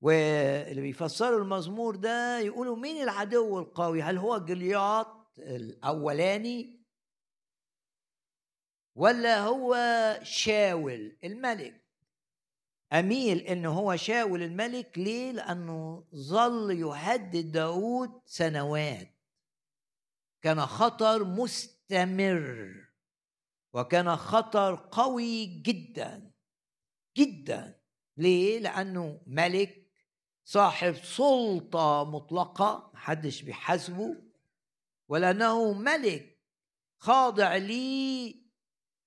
واللي بيفسروا المزمور ده يقولوا مين العدو القوي؟ هل هو جلياط الأولاني؟ ولا هو شاول الملك؟ أميل إن هو شاول الملك ليه؟ لأنه ظل يهدد داود سنوات. كان خطر مستمر. وكان خطر قوي جدا جدا. ليه؟ لأنه ملك صاحب سلطة مطلقة محدش بيحاسبه ولأنه ملك خاضع لي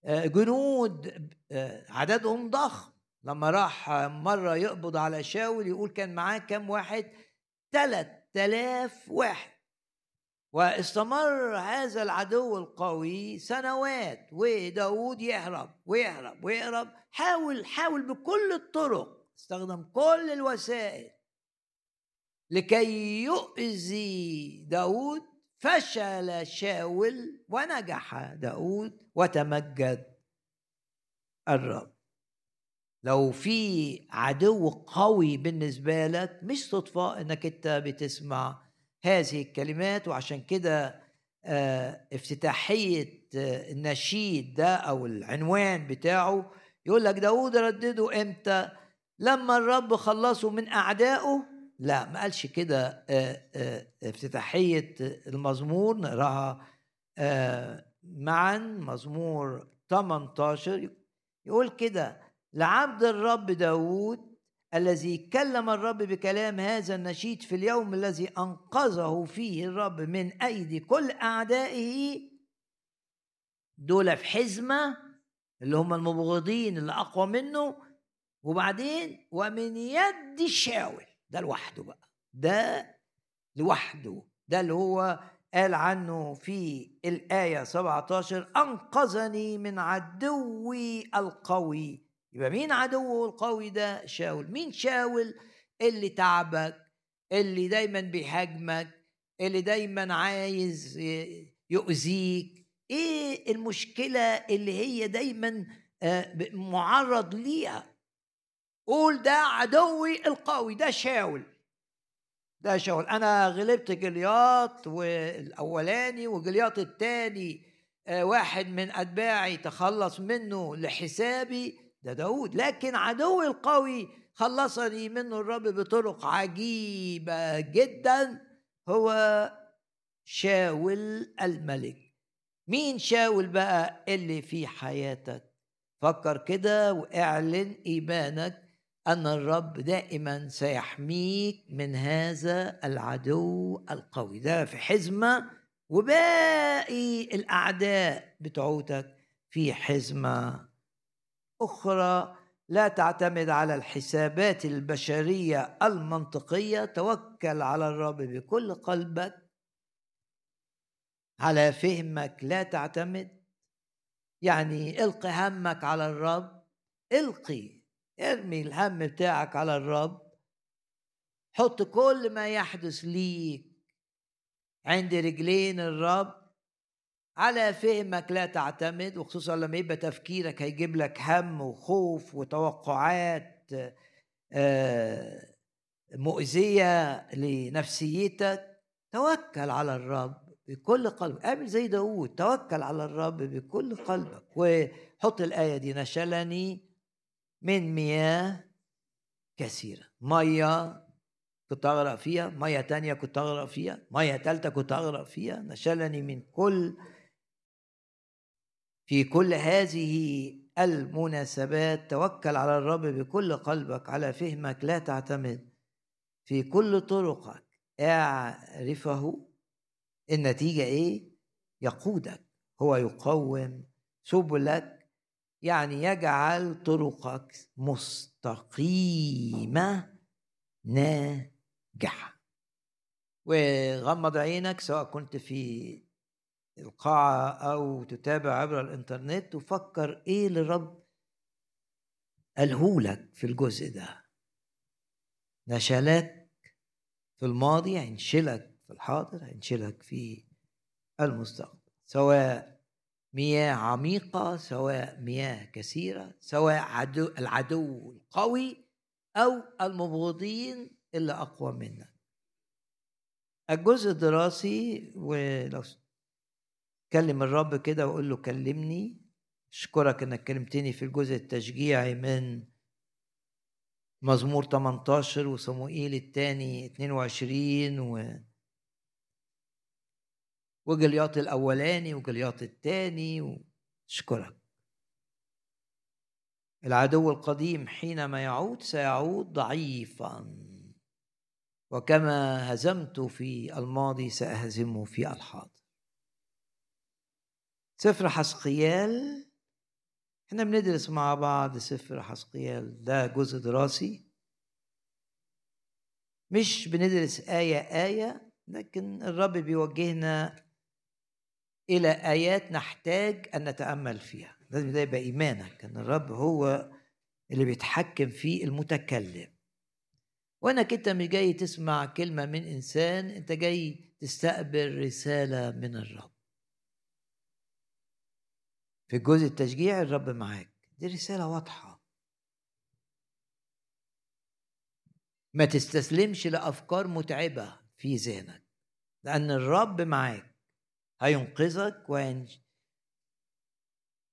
آه، جنود آه، عددهم ضخم. لما راح مرة يقبض على شاول يقول كان معاه كام واحد؟ ثلاث آلاف واحد. واستمر هذا العدو القوي سنوات وداود يهرب ويهرب ويهرب. حاول حاول بكل الطرق. استخدم كل الوسائل. لكي يؤذي داود فشل شاول ونجح داود وتمجد الرب. لو في عدو قوي بالنسبة لك مش صدفة إنك أنت بتسمع هذه الكلمات وعشان كده آه، افتتاحية آه، النشيد ده أو العنوان بتاعه يقول لك داود ردده إمتى؟ لما الرب خلصه من أعدائه. لا ما قالش كده آه، افتتاحية المزمور نقراها معا مزمور 18 يقول كده لعبد الرب داود الذي كلم الرب بكلام هذا النشيد في اليوم الذي أنقذه فيه الرب من أيدي كل أعدائه دول في حزمة اللي هم المبغضين اللي أقوى منه وبعدين ومن يد شاول ده لوحده بقى ده لوحده ده اللي هو قال عنه في الآية 17 أنقذني من عدوي القوي. يبقى مين عدوه القوي ده؟ شاول. مين شاول؟ اللي تعبك اللي دايما بيهاجمك اللي دايما عايز يؤذيك. إيه المشكلة اللي هي دايما آه، معرض ليها؟ قول ده عدوي القوي ده شاول. ده شاول. أنا غلبت جلياط والأولاني وجلياط الثاني آه، واحد من أتباعي تخلص منه لحسابي. ده داود. لكن عدوي القوي خلصني منه الرب بطرق عجيبة جدا هو شاول الملك. مين شاول بقى اللي في حياتك؟ فكر كده واعلن إيمانك أن الرب دائما سيحميك من هذا العدو القوي. ده في حزمة وباقي الأعداء بتوعتك في حزمة أخرى لا تعتمد على الحسابات البشرية المنطقية توكل على الرب بكل قلبك. على فهمك لا تعتمد. يعني إلقي همك على الرب. إلقي ارمي الهم بتاعك على الرب. حط كل ما يحدث ليك عند رجلين الرب. على فهمك لا تعتمد وخصوصا لما يبقى تفكيرك هيجيب لك هم وخوف وتوقعات آه، مؤذية لنفسيتك. توكل على الرب بكل قلب. اعمل زي داود توكل على الرب بكل قلبك. وحط الآية دي نشلني من مياه كثيرة. مية كنت أغرق فيها مية تانية كنت أغرق فيها مية تالتة كنت أغرق فيها. نشلني من كل في كل هذه المناسبات توكل على الرب بكل قلبك على فهمك لا تعتمد. في كل طرقك اعرفه. النتيجة إيه؟ يقودك. هو يقوم سبلك. يعني يجعل طرقك مستقيمة ناجحة. وغمض عينك سواء كنت في القاعة أو تتابع عبر الإنترنت وفكر إيه اللي الرب قالهولك في الجزء ده. نشلك في الماضي هينشلك في الحاضر هينشلك في المستقبل. سواء مياه عميقة سواء مياه كثيرة سواء عدو العدو القوي أو المبغضين اللي أقوى منك. الجزء الدراسي ولو كلم الرب كده وقول له كلمني. أشكرك إنك كلمتني في الجزء التشجيعي من مزمور 18 وصموئيل الثاني 22 و وجلياط الأولاني وجلياط الثاني اشكرك العدو القديم حينما يعود سيعود ضعيفا وكما هزمت في الماضي سأهزمه في الحاضر. سفر حسقيال. إحنا بندرس مع بعض سفر حسقيال ده جزء دراسي. مش بندرس آية آية لكن الرب بيوجهنا إلى آيات نحتاج أن نتأمل فيها. لازم ده يبقى إيمانك أن الرب هو اللي بيتحكم في المتكلم. وانك انت مش جاي تسمع كلمة من إنسان أنت جاي تستقبل رسالة من الرب. في الجزء التشجيع الرب معاك. دي رسالة واضحة. ما تستسلمش لأفكار متعبة في ذهنك لأن الرب معاك. هينقذك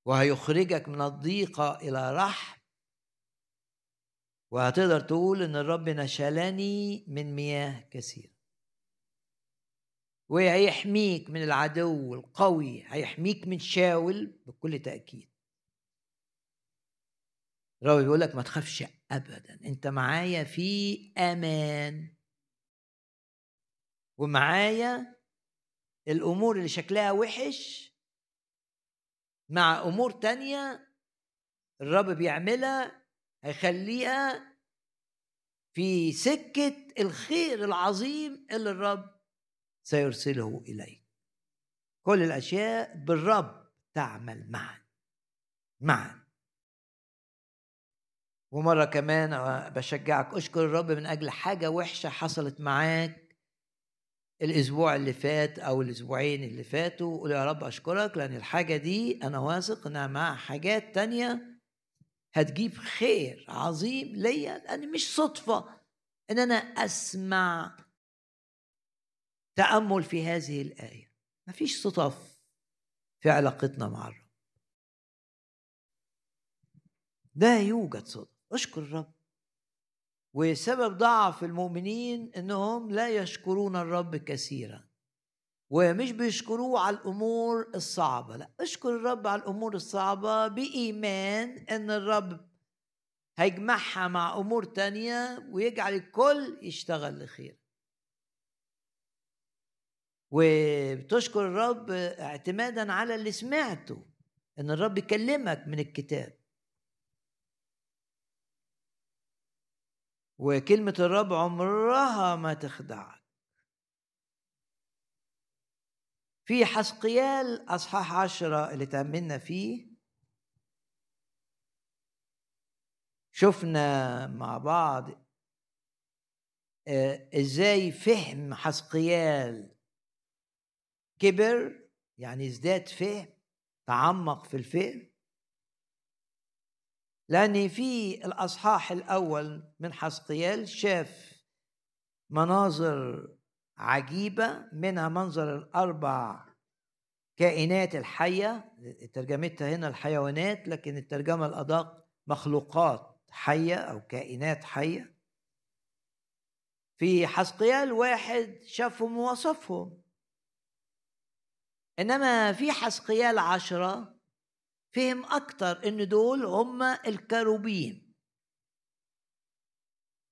وهيخرجك من الضيقة إلى رحم. وهتقدر تقول إن الرب نشلني من مياه كثيرة. وهيحميك من العدو القوي هيحميك من شاول بكل تأكيد. الرب بيقول لك ما تخافش ابدا أنت معايا في أمان. ومعايا الأمور اللي شكلها وحش مع أمور تانية الرب بيعملها هيخليها في سكة الخير العظيم اللي الرب سيرسله إليك. كل الأشياء بالرب تعمل معا معا. ومرة كمان بشجعك أشكر الرب من أجل حاجة وحشة حصلت معاك الأسبوع اللي فات أو الأسبوعين اللي فاتوا قول يا رب أشكرك لأن الحاجة دي أنا واثق إنها معاها حاجات تانية هتجيب خير عظيم ليا لأن مش صدفة إن أنا أسمع تأمل في هذه الآية. مفيش صدف في علاقتنا مع الرب. لا يوجد صدف اشكر الرب. وسبب ضعف المؤمنين إنهم لا يشكرون الرب كثيرا. ومش بيشكروه على الأمور الصعبة. لا اشكر الرب على الأمور الصعبة بإيمان إن الرب هيجمعها مع أمور تانية ويجعل الكل يشتغل لخير. وبتشكر الرب اعتمادا على اللي سمعته إن الرب يكلمك من الكتاب. وكلمة الرب عمرها ما تخدعك. في حسقيال أصحاح عشرة اللي تأملنا فيه. شفنا مع بعض آه، إزاي فهم حسقيال كبر يعني ازداد فهم تعمق في الفهم. لأن في الأصحاح الأول من حسقيال شاف مناظر عجيبة منها منظر الأربع كائنات الحية. ترجمتها هنا الحيوانات لكن الترجمة الأدق مخلوقات حية أو كائنات حية. في حسقيال واحد شافهم ووصفهم. إنما في حسقيال عشرة فهم أكتر إن دول هم الكروبيم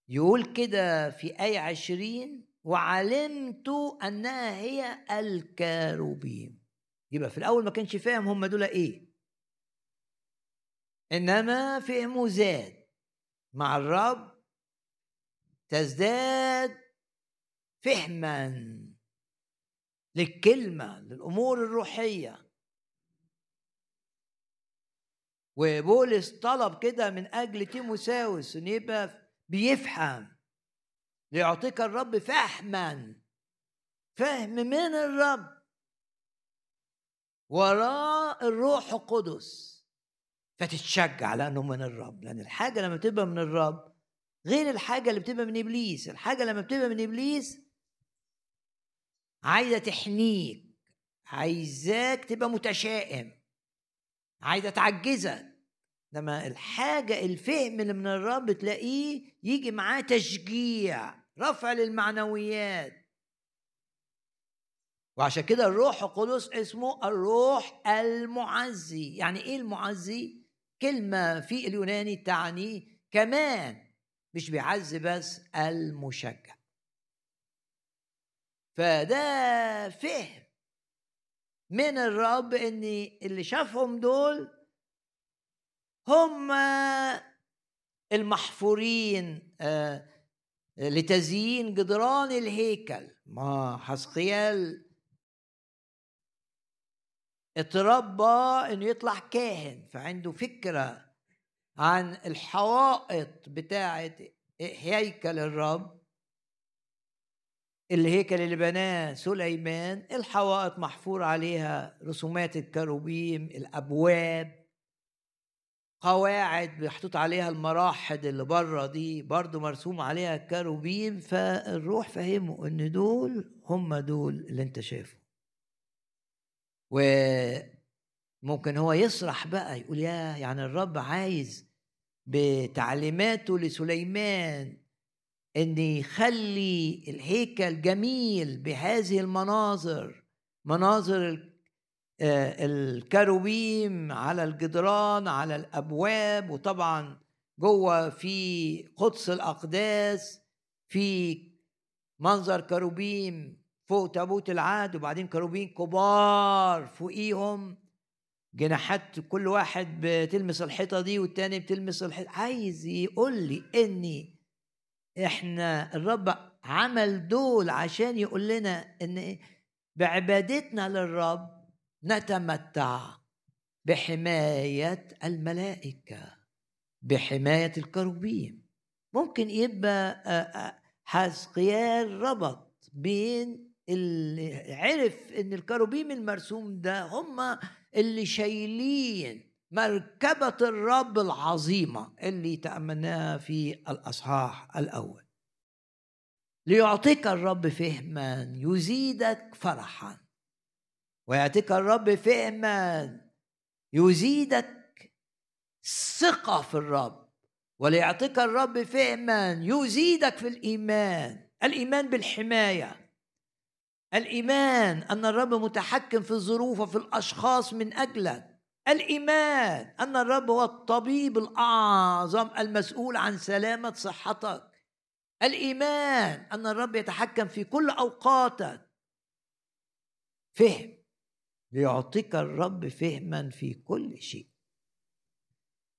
يقول كده في آية عشرين وعلمت أنها هي الكروبيم يبقى في الأول ما كانش فاهم هم دول إيه. إنما فهمه زاد. مع الرب تزداد فهما. للكلمة للأمور الروحية. وبولس طلب كده من أجل تيموساوس إن يبقى بيفهم ليعطيك الرب فهما فهم من الرب. وراء الروح القدس. فتتشجع لأنه من الرب لأن الحاجة لما بتبقى من الرب غير الحاجة اللي بتبقى من إبليس. الحاجة لما بتبقى من إبليس عايزة تحنيك عايزاك تبقى متشائم عايزة تعجزك. لما الحاجة الفهم اللي من الرب تلاقيه يجي معاه تشجيع رفع للمعنويات. وعشان كده الروح القدس اسمه الروح المعزي. يعني إيه المعزي؟ كلمة في اليوناني تعني كمان مش بيعزي بس المشجع. فده فهم من الرب إن اللي شافهم دول هم المحفورين آه، لتزيين جدران الهيكل. ما حسقيال اتربى إنه يطلع كاهن فعنده فكرة عن الحوائط بتاعة هيكل الرب. الهيكل اللي بناه سليمان الحوائط محفور عليها رسومات الكروبيم الأبواب قواعد محطوط عليها المراحد اللي بره دي برضو مرسوم عليها الكروبيم فالروح فهموا إن دول هم دول اللي أنت شايفه وممكن هو يسرح بقى يقول يا يعني الرب عايز بتعليماته لسليمان ان يخلي الهيكل جميل بهذه المناظر مناظر آه، الكروبيم على الجدران على الأبواب وطبعا جوه في قدس الأقداس في منظر كروبيم فوق تابوت العهد وبعدين كروبيم كبار فوقيهم. جناحات كل واحد بتلمس الحيطة دي والتاني بتلمس الحيطه عايز يقول لي إني إحنا الرب عمل دول عشان يقول لنا إن بعبادتنا للرب نتمتع بحماية الملائكة بحماية الكروبيم ممكن يبقى حزقيال ربط بين اللي عرف إن الكروبيم المرسوم ده هم اللي شايلين مركبة الرب العظيمة اللي تأملناها في الأصحاح الأول. ليعطيك الرب فهما يزيدك فرحا. ويعطيك الرب فهما يزيدك ثقة في الرب. وليعطيك الرب فهما يزيدك في الإيمان. الإيمان بالحماية. الإيمان أن الرب متحكم في الظروف وفي الأشخاص من أجلك. الإيمان أن الرب هو الطبيب الأعظم المسؤول عن سلامة صحتك. الإيمان أن الرب يتحكم في كل أوقاتك. فهم. ليعطيك الرب فهما في كل شيء.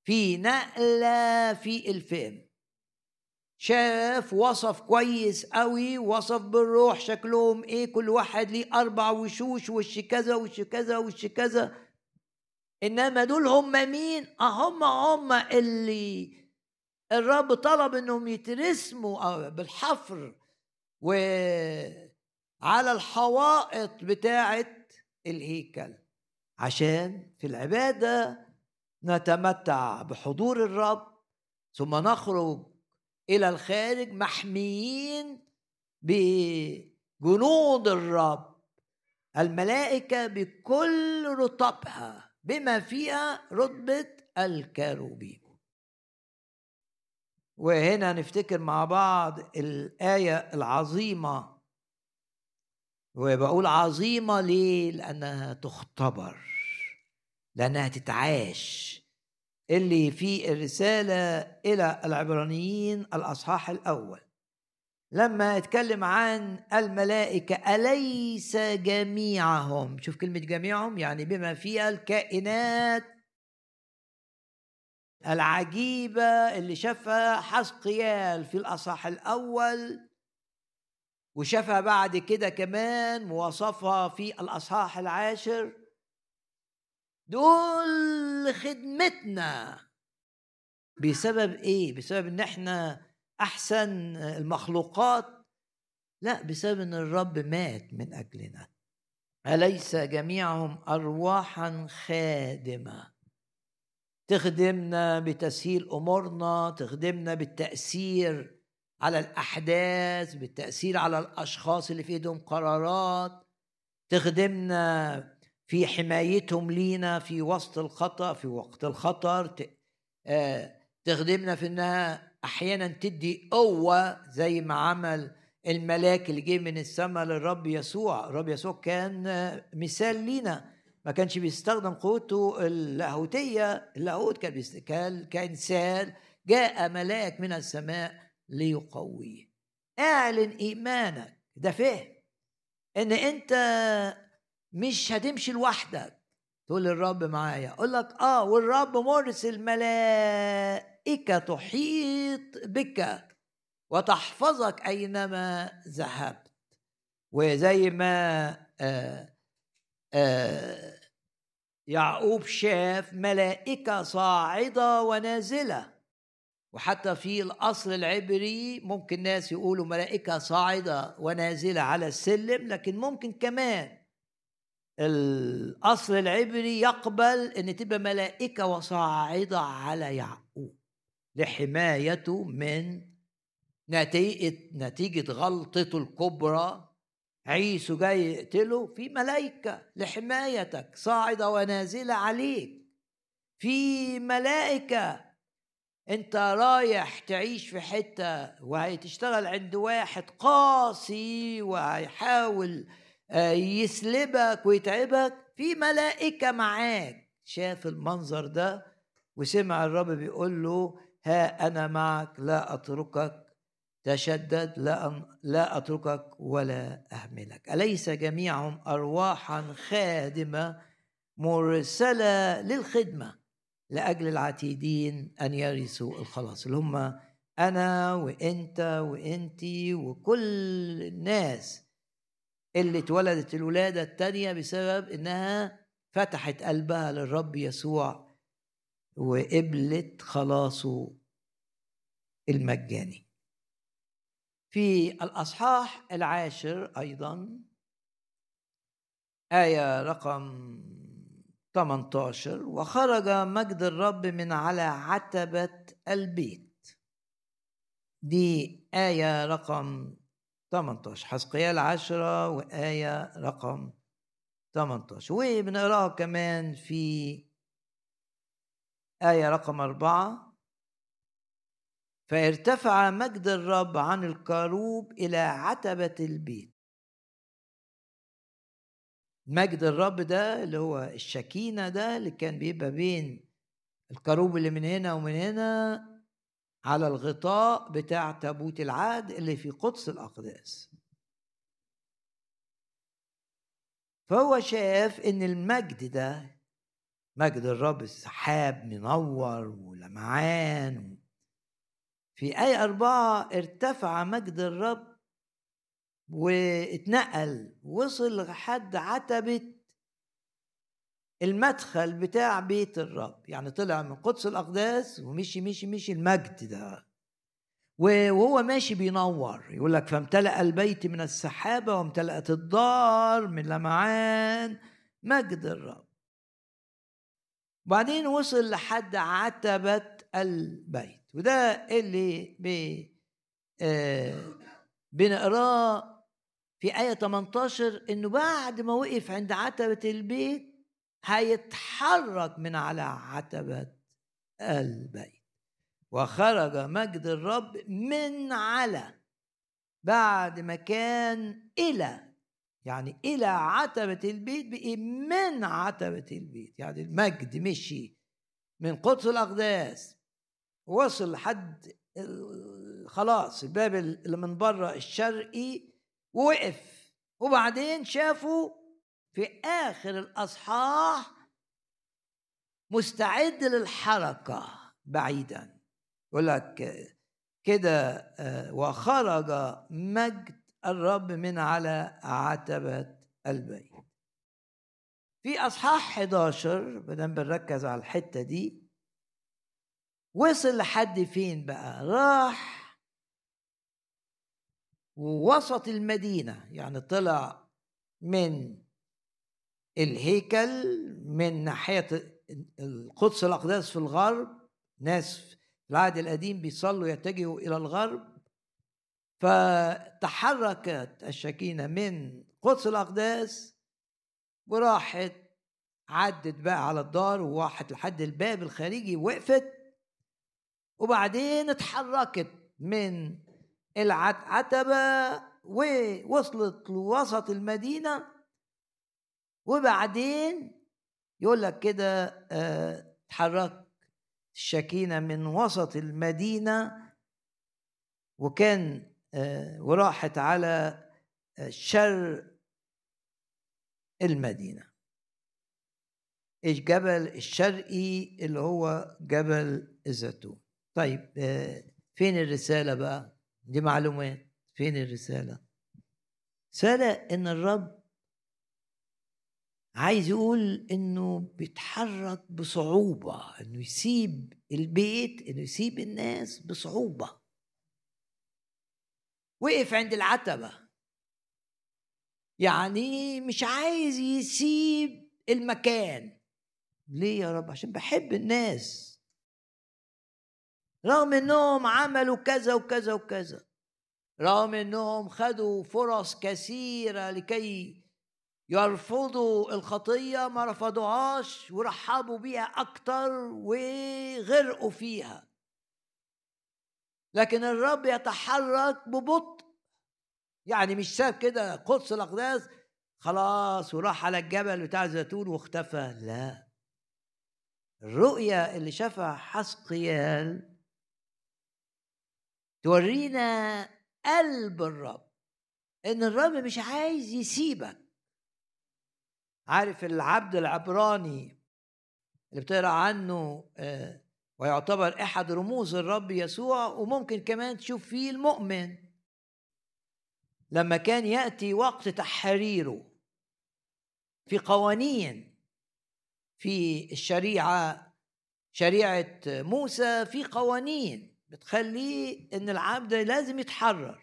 في نقلة في الفهم. شاف وصف كويس قوي وصف بالروح شكلهم إيه كل واحد ليه أربع وشوش وش كذا وش كذا وش كذا. إنما دول هم مين؟ آه هم هم اللي الرب طلب إنهم يترسموا بالحفر وعلى الحوائط بتاعه الهيكل. عشان في العبادة نتمتع بحضور الرب ثم نخرج إلى الخارج محميين بجنود الرب. الملائكة بكل رطبها بما فيها رتبه الكروبيم وهنا نفتكر مع بعض الآية العظيمة. وبقول عظيمة ليه؟ لأنها تختبر لأنها تتعاش. اللي في الرسالة إلى العبرانيين الأصحاح الأول. لما اتكلم عن الملائكة أليس جميعهم؟ شوف كلمة جميعهم يعني بما فيها الكائنات العجيبة اللي شافها حسقيال في الأصحاح الأول وشافها بعد كده كمان ووصفها في الأصحاح العاشر. دول خدمتنا. بسبب إيه؟ بسبب إن إحنا أحسن المخلوقات. لا بسبب إن الرب مات من أجلنا. أليس جميعهم ارواحا خادمة؟ تخدمنا بتسهيل أمورنا تخدمنا بالتأثير على الأحداث بالتأثير على الأشخاص اللي في إيدهم قرارات. تخدمنا في حمايتهم لينا في وسط الخطأ في وقت الخطر. آه، تخدمنا في إنها أحيانا تدي قوة زي ما عمل الملاك اللي جه من السماء للرب يسوع. الرب يسوع كان مثال لينا. ما كانش بيستخدم قوته اللاهوتية. اللاهوت كان كان كإنسان جاء ملاك من السماء ليقويه أعلن إيمانك. ده فهم. إن أنت مش هتمشي لوحدك. تقول الرب معايا. أقول لك آه والرب مرسل ملائكه تحيط بك وتحفظك أينما ذهبت. وزي ما آه آه يعقوب شاف ملائكة صاعدة ونازلة. وحتى في الأصل العبري ممكن ناس يقولوا ملائكة صاعدة ونازلة على السلم لكن ممكن كمان الأصل العبري يقبل أن تبقى ملائكة وصاعدة على يعقوب. لحمايته من نتيجة نتيجة غلطته الكبرى. عيسو جاي يقتله في ملائكة لحمايتك صاعدة ونازلة عليك. في ملائكة انت رايح تعيش في حتة وهتشتغل عند واحد قاسي وهيحاول آه، يسلبك ويتعبك. في ملائكة معاك. شاف المنظر ده وسمع الرب بيقول له ها أنا معك لا أتركك تشدد لا لا أتركك ولا أهملك. أليس جميعهم ارواحا خادمة مرسلة للخدمة لأجل العتيدين أن يرثوا الخلاص؟ اللي هم أنا وأنت وانتي وكل الناس اللي اتولدت الولادة الثانية بسبب إنها فتحت قلبها للرب يسوع وقبلت خلاصه المجاني. في الأصحاح العاشر أيضا آية رقم 18 وخرج مجد الرب من على عتبة البيت. دي آية رقم 18 حسقيال عشرة وآية رقم 18 وبنقراها كمان في آية رقم أربعة. فارتفع مجد الرب عن الكروب إلى عتبة البيت. مجد الرب ده اللي هو الشكينة ده اللي كان بيبقى بين الكروب اللي من هنا ومن هنا على الغطاء بتاع تابوت العهد اللي في قدس الأقداس. فهو شاف إن المجد ده مجد الرب سحاب منور ولمعان. في آية أربعة ارتفع مجد الرب واتنقل وصل لحد عتبة المدخل بتاع بيت الرب. يعني طلع من قدس الأقداس ومشي مشي مشي المجد ده. وهو ماشي بينور. يقول لك فامتلأ البيت من السحابة وامتلأت الدار من لمعان مجد الرب. وبعدين وصل لحد عتبة البيت وده اللي بي آه بنقراه في آية 18 إنه بعد ما وقف عند عتبة البيت هيتحرك من على عتبة البيت. وخرج مجد الرب من على بعد ما كان إلى يعني إلى عتبة البيت بقي من عتبة البيت. يعني المجد مشي من قدس الأقداس وصل لحد خلاص الباب اللي من بره الشرقي ووقف. وبعدين شافوا في آخر الأصحاح مستعد للحركة بعيدا. يقول لك كده آه، وخرج مجد الرب من على عتبة البيت. في أصحاح 11 بدل بنركز على الحتة دي وصل لحد فين بقى؟ راح ووسط المدينة يعني طلع من الهيكل من ناحية القدس الأقداس في الغرب. ناس في العهد القديم بيصلوا يتجهوا إلى الغرب. فتحركت الشكينة من قدس الأقداس وراحت عدت بقى على الدار وراحت لحد الباب الخارجي وقفت. وبعدين اتحركت من العتبة ووصلت لوسط المدينة. وبعدين يقول لك كده آه اتحركت الشكينة من وسط المدينة. وكان وراحت على شر المدينة. الجبل الشرقي؟ اللي هو جبل الزيتون. طيب آه، فين الرسالة بقى؟ دي معلومات فين الرسالة؟ رسالة إن الرب عايز يقول إنه بيتحرك بصعوبة إنه يسيب البيت إنه يسيب الناس بصعوبة. وقف عند العتبة. يعني مش عايز يسيب المكان. ليه يا رب؟ عشان بحب الناس. رغم إنهم عملوا كذا وكذا وكذا. رغم إنهم خدوا فرص كثيرة لكي يرفضوا الخطية ما رفضوهاش ورحبوا بيها أكتر وغرقوا فيها. لكن الرب يتحرك ببطء. يعني مش ساب كده قدس الأقداس خلاص وراح على الجبل بتاع الزيتون واختفى. لا. الرؤية اللي شافها حسقيال تورينا قلب الرب إن الرب مش عايز يسيبك. عارف العبد العبراني اللي بتقرأ عنه آه، ويعتبر أحد رموز الرب يسوع وممكن كمان تشوف فيه المؤمن. لما كان يأتي وقت تحريره في قوانين في الشريعة شريعة موسى في قوانين بتخليه إن العبد لازم يتحرر.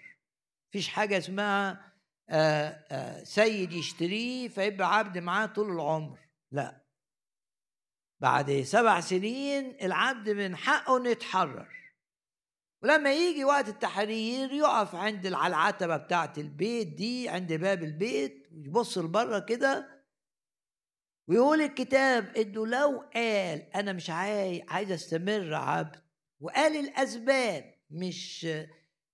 مفيش حاجة اسمها آه، آه، سيد يشتريه فيبقى عبد معاه طول العمر. لا. بعد سبع سنين العبد من حقه إنه يتحرر. ولما يجي وقت التحرير يقف عند على العتبه بتاعه البيت دي عند باب البيت ويبص لبرة كده ويقول الكتاب إنه لو قال أنا مش عايز أستمر عبد وقال الأسباب مش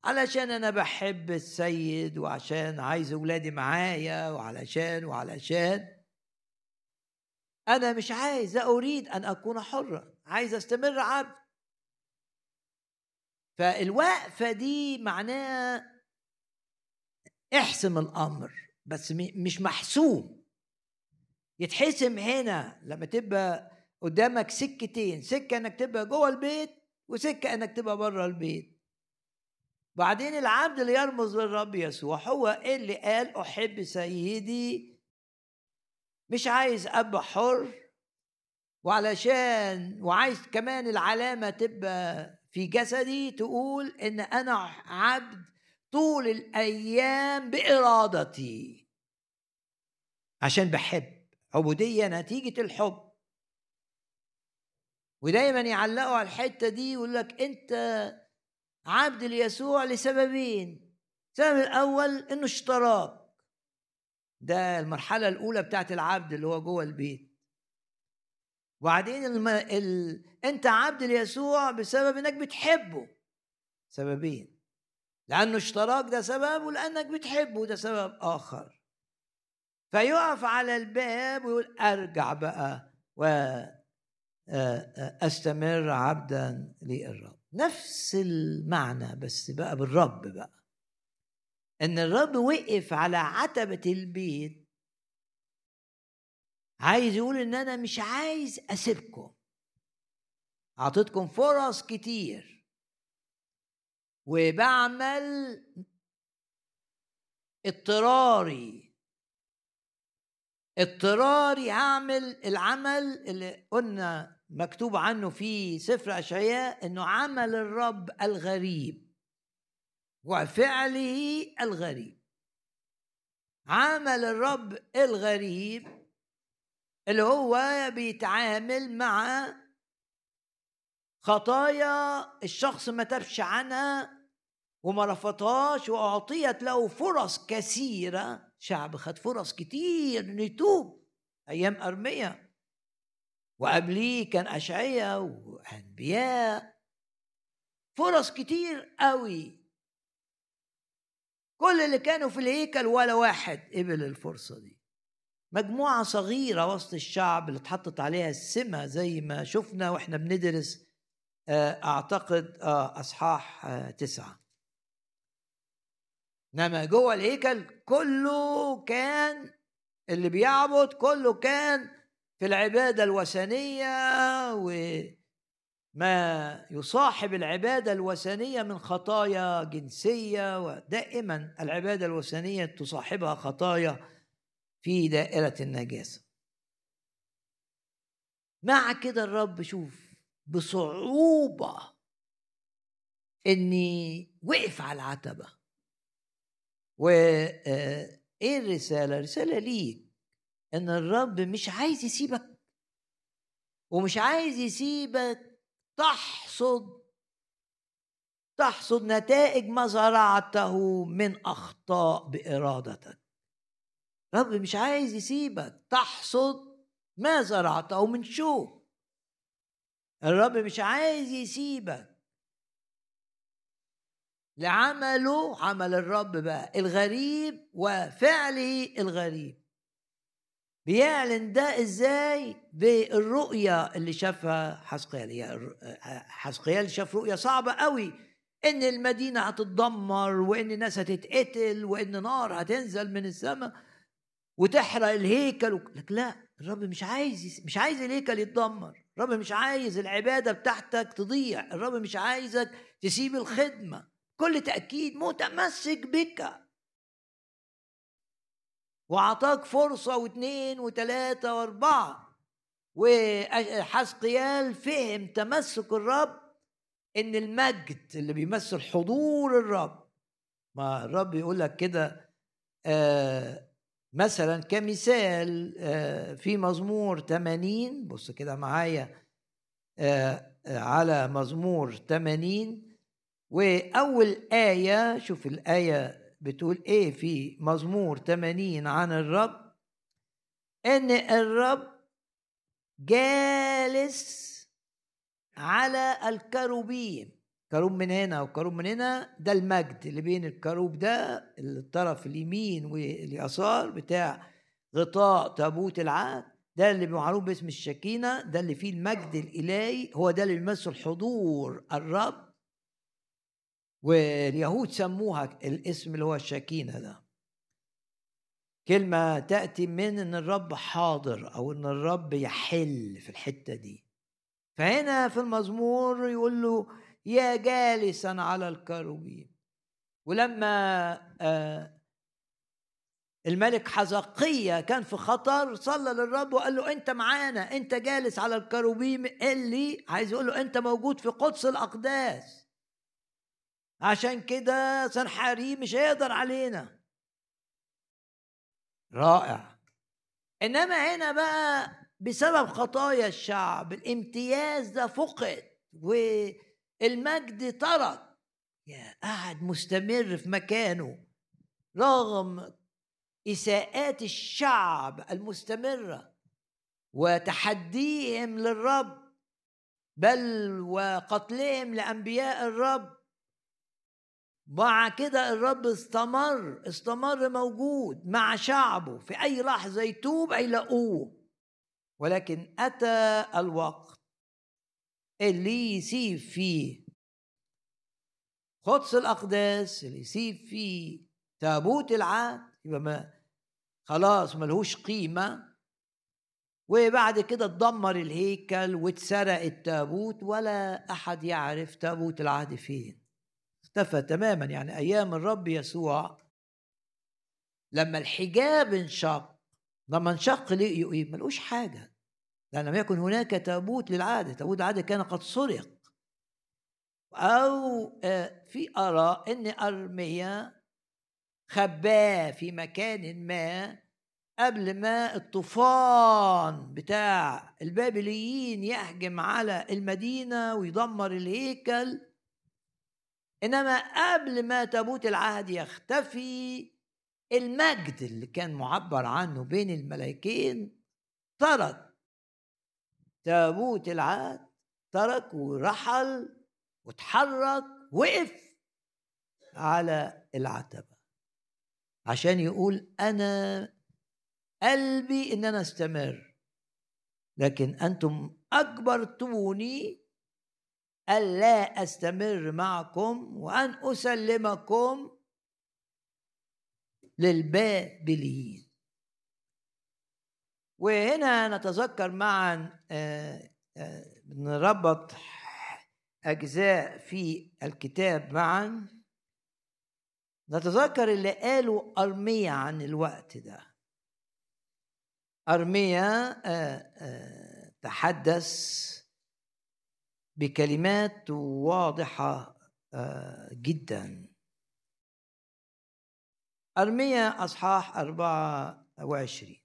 علشان أنا بحب السيد وعشان عايز أولادي معايا وعلشان وعلشان أنا مش عايز أريد أن أكون حرا عايز أستمر عبد. فالوقفة دي معناها احسم الأمر بس مش محسوم. يتحسم هنا لما تبقى قدامك سكتين سكة إنك تبقى جوه البيت وسكة إنك تبقى بره البيت. بعدين العبد اللي يرمز للرب يسوع هو اللي قال أحب سيدي مش عايز ابقى حر وعلشان وعايز كمان العلامة تبقى في جسدي تقول إن أنا عبد طول الأيام بإرادتي. عشان بحب. عبودية نتيجة الحب. ودايما يعلقوا على الحتة دي يقول لك أنت عبد ليسوع لسببين. السبب الأول إنه اشتراك ده المرحلة الأولى بتاعت العبد اللي هو جوه البيت. وبعدين الم... ال... أنت عبد ليسوع بسبب إنك بتحبه. سببين. لأنه اشتراك ده سبب ولانك بتحبه ده سبب آخر. فيقف على الباب ويقول أرجع بقى و أستمر عبدا للرب. نفس المعنى بس بقى بالرب بقى. إن الرب وقف على عتبة البيت عايز يقول إن أنا مش عايز أسيبكم. أعطيتكم فرص كتير. وبعمل اضطراري. اضطراري هعمل العمل اللي قلنا مكتوب عنه في سفر أشعياء أنه عمل الرب الغريب. وفعله الغريب. عمل الرب الغريب اللي هو بيتعامل مع خطايا الشخص ما تبش عنها وما رفضهاش وأعطيت له فرص كثيرة. شعب خد فرص كتير إنه يتوب أيام أرمية. وقبليه كان أشعية وأنبياء. فرص كتير قوي. كل اللي كانوا في الهيكل ولا واحد قبل الفرصة دي. مجموعة صغيرة وسط الشعب اللي اتحطت عليها السمة زي ما شفنا وإحنا بندرس آه، أعتقد آه، أصحاح آه، تسعة. إنما جوه الهيكل كله كان اللي بيعبد كله كان في العبادة الوثنية وما يصاحب العبادة الوثنية من خطايا جنسية ودائما العبادة الوثنية تصاحبها خطايا في دائرة النجاسة. مع كده الرب شوف بصعوبة إني وقف على العتبة. وإيه آه، الرسالة؟ رسالة ليك. إن الرب مش عايز يسيبك ومش عايز يسيبك تحصد تحصد نتائج ما زرعته من أخطاء بإرادتك. رب مش عايز يسيبك تحصد ما زرعته من شوك الرب مش عايز يسيبك. لعمله عمل الرب بقى الغريب وفعله الغريب. بيعلن ده إزاي؟ بالرؤية اللي شافها حسقيال حسقيال شاف رؤية صعبة قوي. إن المدينة هتتدمر وإن الناس هتتقتل وإن نار هتنزل من السماء وتحرق الهيكل لك لا الرب مش عايز مش عايز الهيكل يتدمر. الرب مش عايز العبادة بتاعتك تضيع. الرب مش عايزك تسيب الخدمة. كل تأكيد متمسك بك. وأعطاك فرصة واثنين وثلاثة وأربعة. وحسقيال فهم تمسك الرب إن المجد اللي بيمثل حضور الرب. ما الرب يقول لك كده آه مثلا كمثال آه في مزمور 80 بص كده معايا آه على مزمور 80 وأول آية شوف الآية بتقول إيه في مزمور 80 عن الرب إن الرب جالس على الكروبيم. كروب من هنا وكروب من هنا ده المجد اللي بين الكروب ده الطرف اليمين واليسار بتاع غطاء تابوت العهد ده اللي معروف باسم الشكينة ده اللي فيه المجد الإلهي هو ده اللي بيمثل حضور الرب. واليهود سموها الاسم اللي هو الشكينة ده. كلمة تأتي من إن الرب حاضر أو إن الرب يحل في الحتة دي. فهنا في المزمور يقول له يا جالسا على الكروبيم ولما آه الملك حزقية كان في خطر صلى للرب وقال له أنت معانا أنت جالس على الكروبيم اللي عايز يقول له أنت موجود في قدس الأقداس. عشان كده سنحاريب مش هيقدر علينا. رائع. إنما هنا بقى بسبب خطايا الشعب الامتياز ده فقد والمجد ترك يا قاعد مستمر في مكانه رغم إساءات الشعب المستمرة وتحديهم للرب بل وقتلهم لأنبياء الرب. مع كده الرب استمر استمر موجود مع شعبه. في أي لحظة يتوب هيلاقوه ولكن أتى الوقت اللي يسيب فيه قدس الأقداس اللي يسيب فيه تابوت العهد. يبقى ما خلاص ملهوش قيمة. وبعد كده اتدمر الهيكل واتسرق التابوت ولا أحد يعرف تابوت العهد فين. اختفى تماما يعني أيام الرب يسوع. لما الحجاب انشق لما انشق لقيوا إيه؟ ملقوش حاجة. لأن لم يكن هناك تابوت للعاده تابوت العاده كان قد سرق. أو آه، في اراء إن أرميا خباه في مكان ما قبل ما الطوفان بتاع البابليين يهجم على المدينة ويدمر الهيكل. إنما قبل ما تابوت العهد يختفي المجد اللي كان معبر عنه بين الملائكين. ترك تابوت العهد ترك ورحل وتحرك وقف على العتبة. عشان يقول أنا قلبي إن أنا أستمر. لكن أنتم اجبرتوني ألا أستمر معكم وأن أسلمكم للبابليين. وهنا نتذكر معا آه، آه، نربط أجزاء في الكتاب معا. نتذكر اللي قاله أرميا عن الوقت ده. أرميا آه، تحدث بكلمات واضحة آه، جدا. أرمية أصحاح أربعة وعشرين.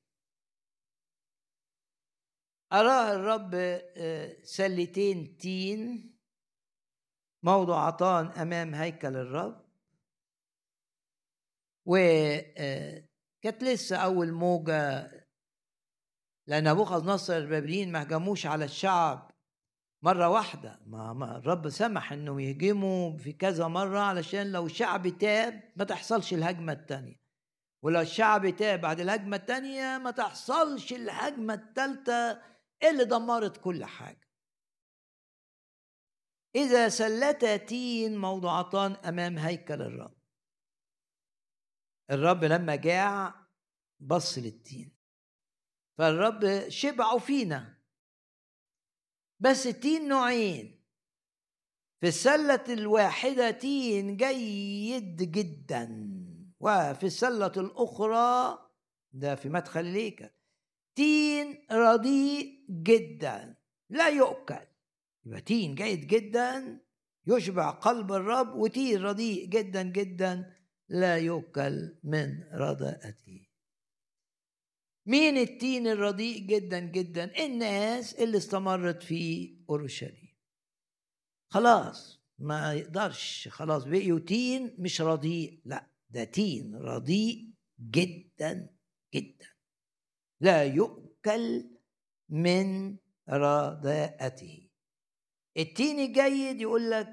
أراه الرب آه، سلتين تين موضوعتان أمام هيكل الرب. وكانت آه، لسه أول موجة لأن نبوخذ نصر البابليين ما هجموش على الشعب. مرة واحدة. ما, الرب سمح إنه يهجموا في كذا مرة علشان لو الشعب تاب ما تحصلش الهجمة التانية. ولو الشعب تاب بعد الهجمة التانية ما تحصلش الهجمة التالتة اللي دمرت كل حاجة. إذا سلتا تين موضوعتان أمام هيكل الرب. الرب لما جاع بص للتين. فالرب شبعوا فينا. بس التين نوعين. في السلة الواحدة تين جيد جدا وفي السلة الأخرى ده في مدخل ليك تين رديء جدا لا يؤكل. يبقى تين جيد جدا يشبع قلب الرب وتين رديء جدا جدا لا يؤكل من رداءته. مين التين الرديء جدا جدا؟ الناس اللي استمرت في أورشليم. خلاص ما يقدرش خلاص بقيوا تين مش رديء. لا ده تين رديء جدا جدا. لا يؤكل من رداءته. التين الجيد يقول لك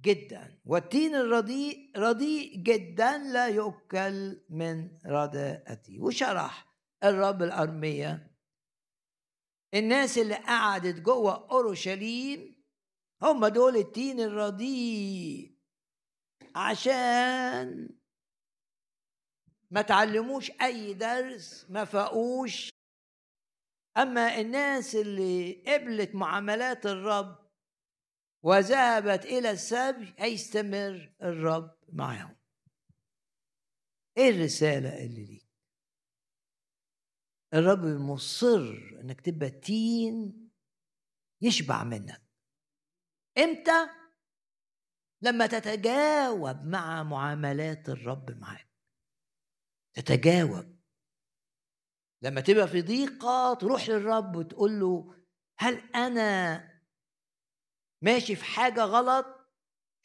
جدا والتين الرديء رديء جدا لا يؤكل من رداءته. وشرح الرب الأرمية. الناس اللي قعدت جوه أورشليم هم دول التين الرديء. عشان ما تعلموش أي درس ما فاقوش أما الناس اللي قبلت معاملات الرب وذهبت إلى السبي هيستمر الرب معهم إيه الرسالة اللي ليك؟ الرب مصر إنك تبقى تين يشبع منك. إمتى؟ لما تتجاوب مع معاملات الرب معاك. تتجاوب. لما تبقى في ضيقة تروح للرب وتقول له هل أنا ماشي في حاجة غلط؟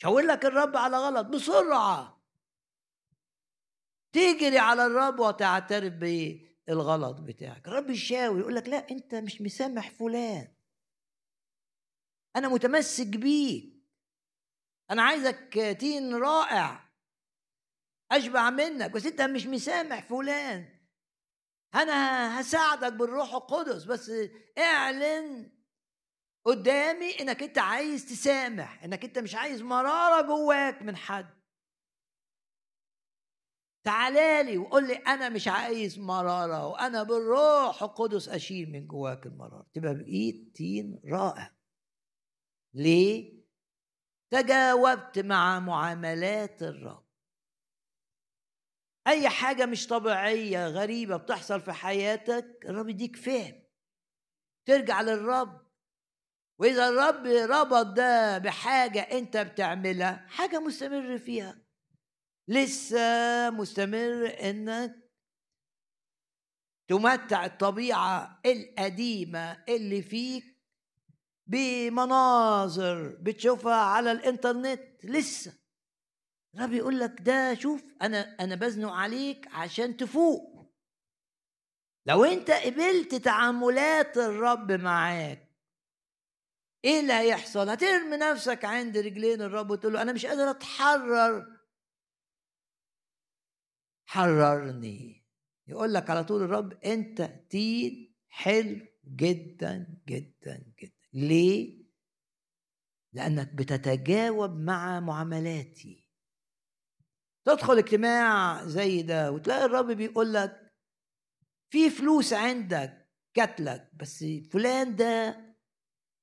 شاور لك الرب على غلط بسرعة. تجري على الرب وتعترف بالغلط بتاعك. الرب يشاور يقول لك لا أنت مش مسامح فلان. أنا متمسك بيك. أنا عايزك تين رائع. أشبع منك بس أنت مش مسامح فلان. أنا هساعدك بالروح القدس بس اعلن قدامي إنك أنت عايز تسامح إنك أنت مش عايز مرارة جواك من حد. تعالى لي وقول لي أنا مش عايز مرارة وأنا بالروح القدس أشيل من جواك المرارة. تبقى بإيد تين رائع. ليه؟ تجاوبت مع معاملات الرب. أي حاجة مش طبيعية غريبة بتحصل في حياتك الرب يديك فهم. ترجع للرب. وإذا الرب ربط ده بحاجة أنت بتعملها حاجة مستمر فيها. لسه مستمر إنك تمتع الطبيعة القديمة اللي فيك بمناظر بتشوفها على الإنترنت لسه. الرب يقول لك ده شوف أنا أنا بزنق عليك عشان تفوق. لو أنت قبلت تعاملات الرب معاك إيه اللي هيحصل؟ هترمي نفسك عند رجلين الرب وتقول له أنا مش قادر أتحرر. حررني. يقول لك على طول الرب أنت تين حلو جدا جدا جدا. ليه؟ لأنك بتتجاوب مع معاملاتي. تدخل اجتماع زي ده وتلاقي الرب بيقول لك في فلوس عندك جات لك بس فلان ده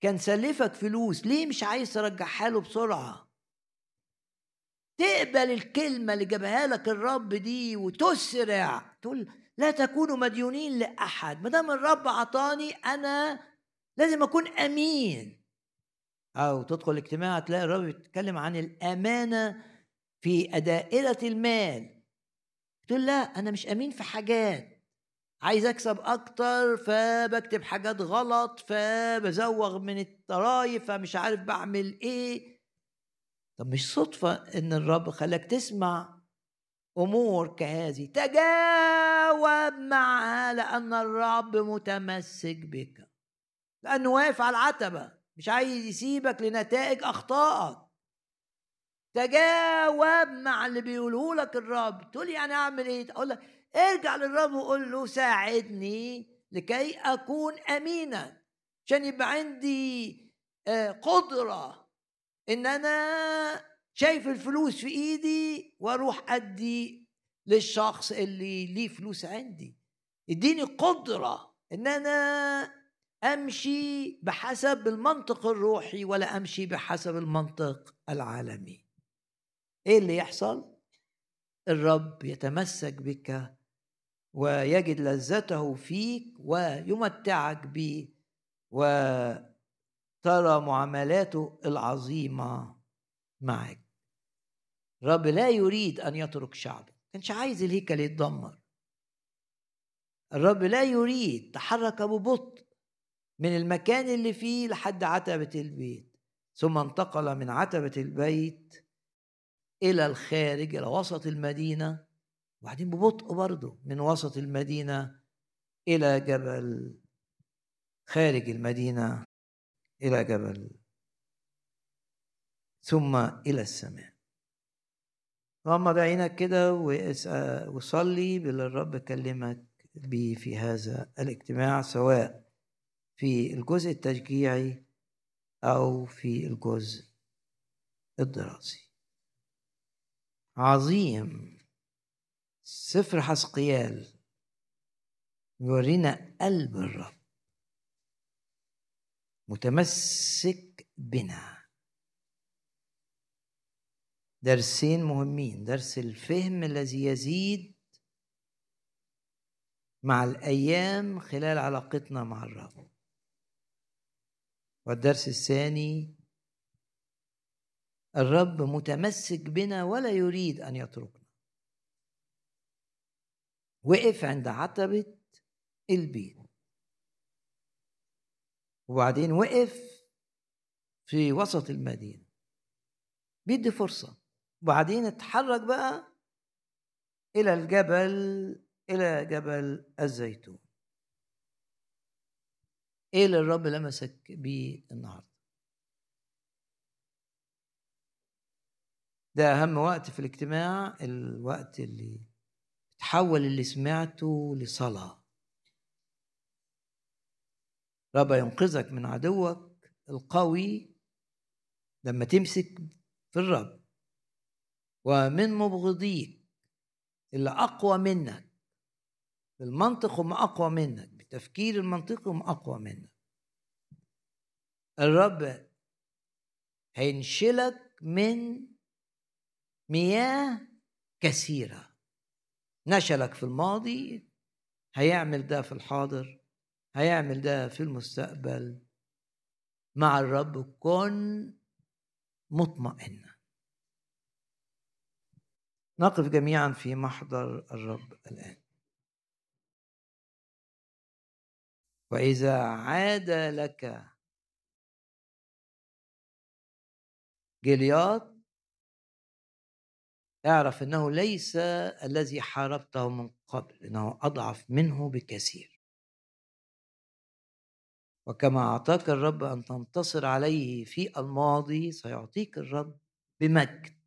كان سلفك فلوس ليه مش عايز ترجعها له بسرعة؟ تقبل الكلمة اللي جابها لك الرب دي وتسرع. تقول لا تكونوا مديونين لأحد. ما دام الرب عطاني أنا لازم أكون أمين. أو تدخل اجتماع تلاقي الرب بيتكلم عن الأمانة في دائرة المال. تقول لا أنا مش أمين في حاجات. عايز أكسب أكتر فبكتب حاجات غلط فبزوغ من الضرايب فمش عارف بعمل إيه. طب مش صدفة إن الرب خلاك تسمع أمور كهذه تجاوب معها لأن الرب متمسك بك. لأنه واقف على العتبة مش عايز يسيبك لنتائج أخطائك. تجاوب مع اللي بيقوله لك الرب. تقول يعني أعمل إيه؟ أقول لك ارجع للرب وقول له ساعدني لكي أكون امينا عشان يبقى عندي آه، قدرة إن أنا شايف الفلوس في إيدي وأروح أدي للشخص اللي ليه فلوس عندي. إديني قدرة إن أنا أمشي بحسب المنطق الروحي ولا أمشي بحسب المنطق العالمي. إيه اللي يحصل؟ الرب يتمسك بك ويجد لذته فيك ويمتعك به وترى معاملاته العظيمة معك. الرب لا يريد أن يترك شعبه. كانش عايز الهيكل يتدمر. الرب لا يريد تحرك ببطء من المكان اللي فيه لحد عتبة البيت. ثم انتقل من عتبة البيت إلى الخارج إلى وسط المدينة. وبعدين ببطء برضه من وسط المدينة إلى جبل خارج المدينة. إلى جبل ثم إلى السماء. غمض عينك كده وصلي باللي الرب كلمك بيه في هذا الاجتماع سواء في الجزء التشجيعي أو في الجزء الدراسي. عظيم سفر حسقيال يورينا قلب الرب. متمسك بنا. درسين مهمين. درس الفهم الذي يزيد مع الأيام خلال علاقتنا مع الرب. والدرس الثاني الرب متمسك بنا ولا يريد أن يتركنا. وقف عند عتبة البيت. وبعدين وقف في وسط المدينة. بيدي فرصة. وبعدين اتحرك بقى إلى الجبل إلى جبل الزيتون. إيه اللي الرب لمسك بيه النهارده؟ ده أهم وقت في الاجتماع الوقت اللي تحول اللي سمعته لصلاة. رب ينقذك من عدوك القوي لما تمسك في الرب. ومن مبغضيك اللي أقوى منك بالمنطق هم أقوى منك بالتفكير المنطقي هم أقوى منك. الرب هينشلك من مياه كثيرة. نشلك في الماضي هيعمل ده في الحاضر. هيعمل ده في المستقبل مع الرب كن مطمئنا نقف جميعا في محضر الرب الآن. وإذا عاد لك جلياط اعرف إنه ليس الذي حاربته من قبل إنه أضعف منه بكثير. وكما أعطاك الرب أن تنتصر عليه في الماضي سيعطيك الرب بمجد.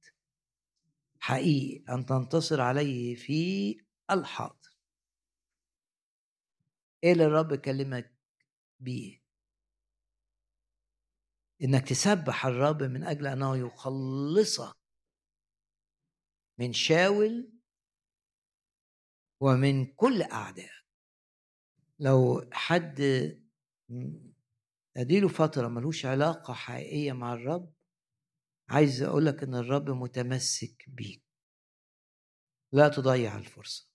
حقيقي أن تنتصر عليه في الحاضر. إيه اللي الرب كلمك بيه؟ إنك تسبح الرب من أجل أنه يخلصك من شاول ومن كل اعدائك لو حد أديله فترة ملوش علاقة حقيقية مع الرب. عايز أقول لك إن الرب متمسك بيك. لا تضيع الفرصة.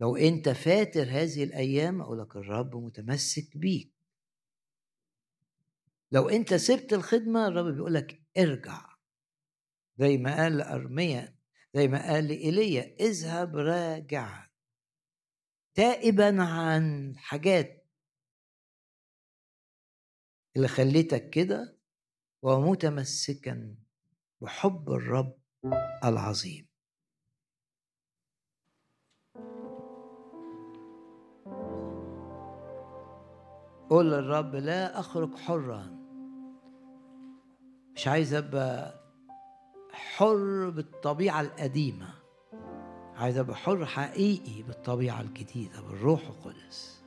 لو أنت فاتر هذه الأيام أقول لك الرب متمسك بيك. لو أنت سبت الخدمة الرب بيقول لك ارجع. زي ما قال لأرميا زي ما قال لإيليا اذهب راجعا. تائبا عن حاجات اللي خليتك كده ومتمسكا بحب الرب العظيم. قول للرب لا أخرج حرا. مش عايز أبقى حر بالطبيعة القديمة. عايز أبقى حر حقيقي بالطبيعة الجديدة بالروح القدس.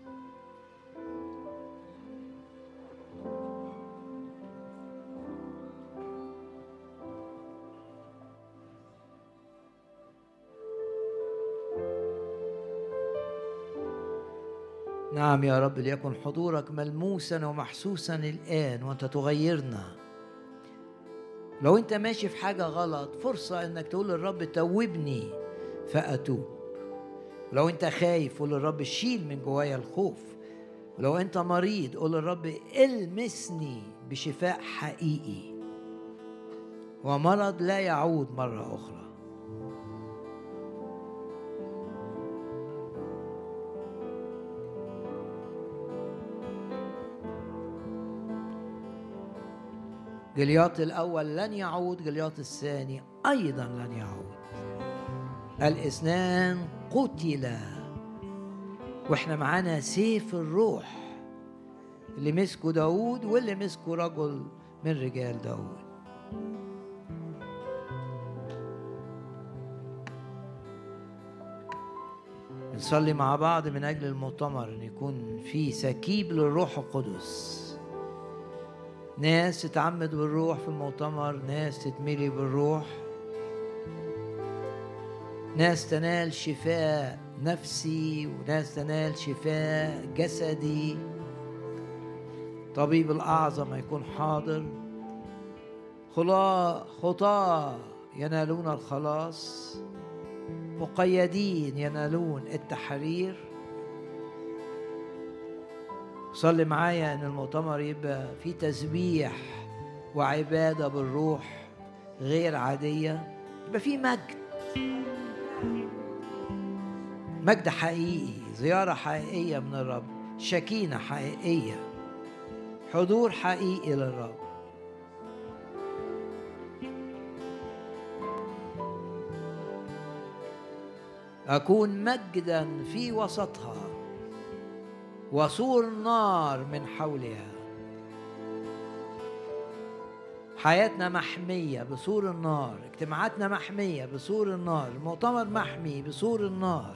نعم يا رب ليكن حضورك ملموسا ومحسوسا الآن وأنت تغيرنا. لو أنت ماشي في حاجة غلط فرصة أنك تقول للرب توبني فأتوب. لو أنت خايف قول للرب شيل من جوايا الخوف. ولو أنت مريض قول للرب المسني بشفاء حقيقي. ومرض لا يعود مرة أخرى. جلياط الأول لن يعود جلياط الثاني أيضا لن يعود. الإثنان قتلا وإحنا معانا سيف الروح اللي مسكه داود واللي مسكه رجل من رجال داود نصلي مع بعض من أجل المؤتمر أن يكون في سكيب للروح القدس. ناس تتعمد بالروح في المؤتمر ناس تتملي بالروح. ناس تنال شفاء نفسي وناس تنال شفاء جسدي. طبيب الأعظم يكون حاضر. خطاة ينالون الخلاص. مقيدين ينالون التحرير. صلي معايا إن المؤتمر يبقى فيه تسبيح وعبادة بالروح غير عادية. يبقى فيه مجد. مجد حقيقي زيارة حقيقية من الرب شكينة حقيقية حضور حقيقي للرب. أكون مجدا في وسطها. وسور نار من حولها. حياتنا محمية بسور النار اجتماعاتنا محمية بسور النار المؤتمر محمي بسور النار.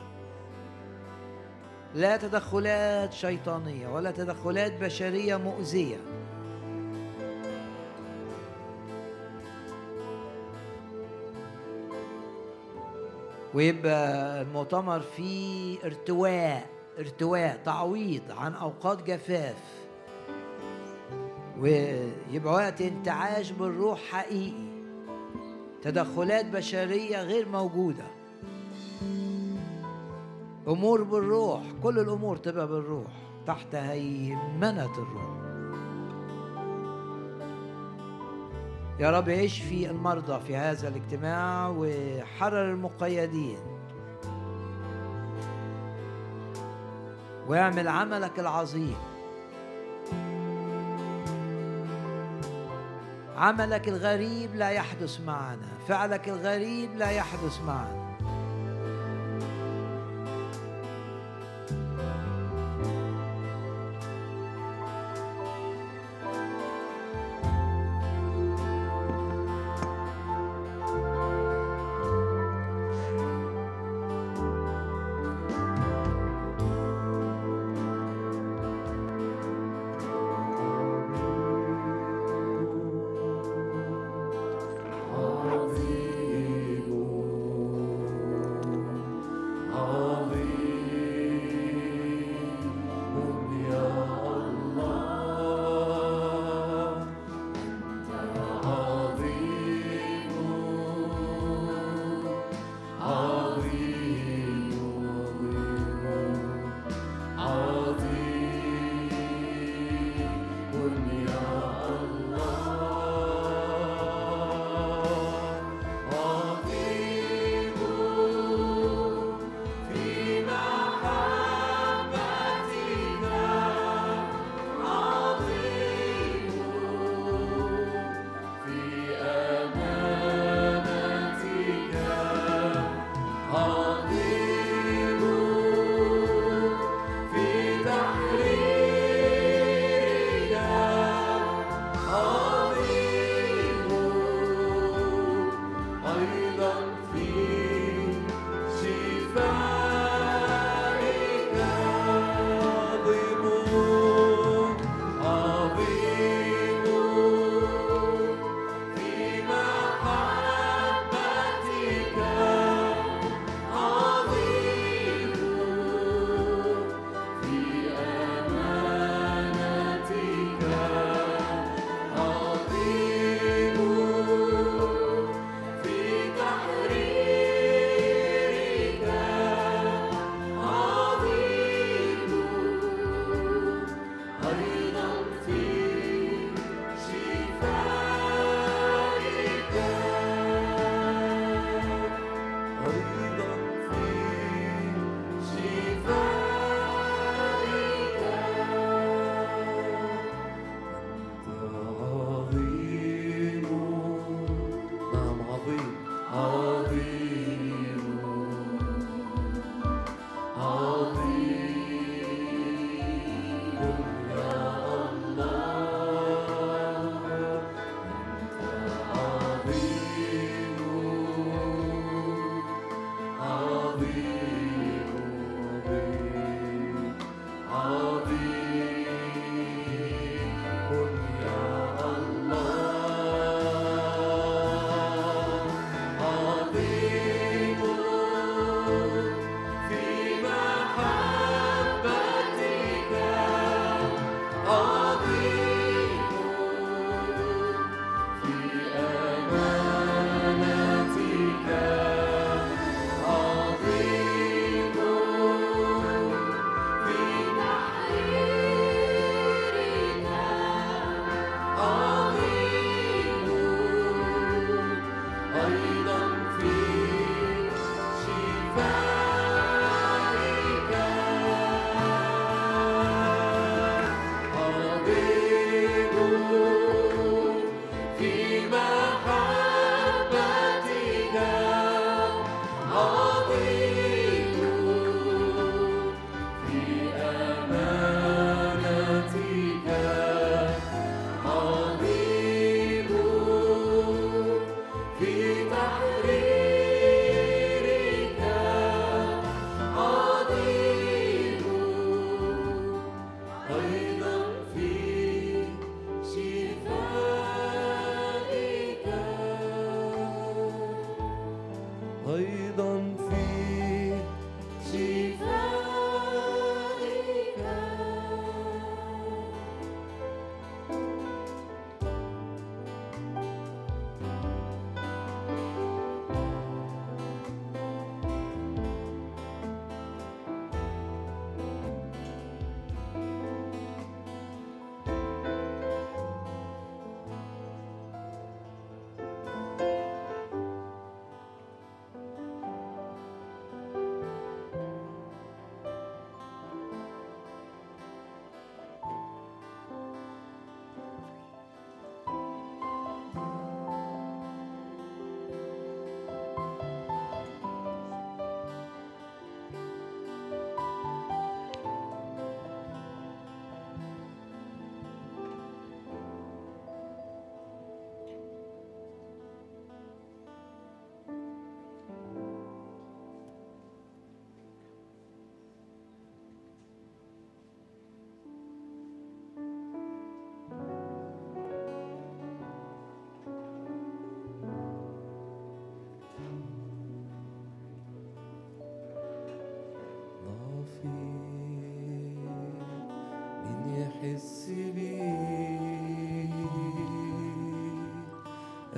لا تدخلات شيطانية ولا تدخلات بشرية مؤذية. ويبقى المؤتمر فيه ارتواء. ارتواء تعويض عن أوقات جفاف. ويبقى وقت انتعاش بالروح حقيقي. تدخلات بشرية غير موجودة. أمور بالروح كل الأمور تبقى بالروح تحت هيمنة الروح. يا رب اشفي المرضى في هذا الاجتماع وحرر المقيدين. واعمل عملك العظيم. عملك الغريب لا يحدث معنا فعلك الغريب لا يحدث معنا.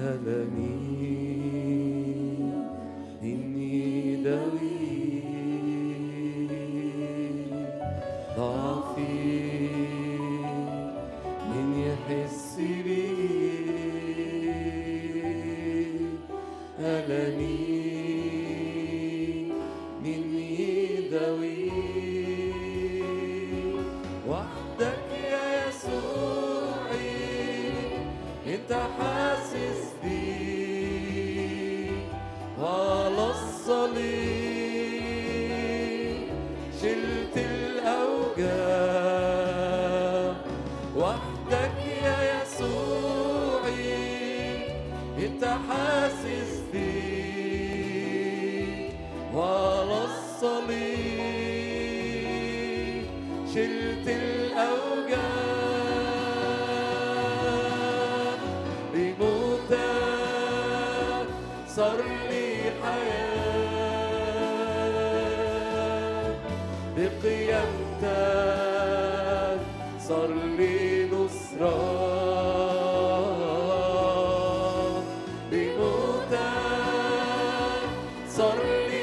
ألمي بموتك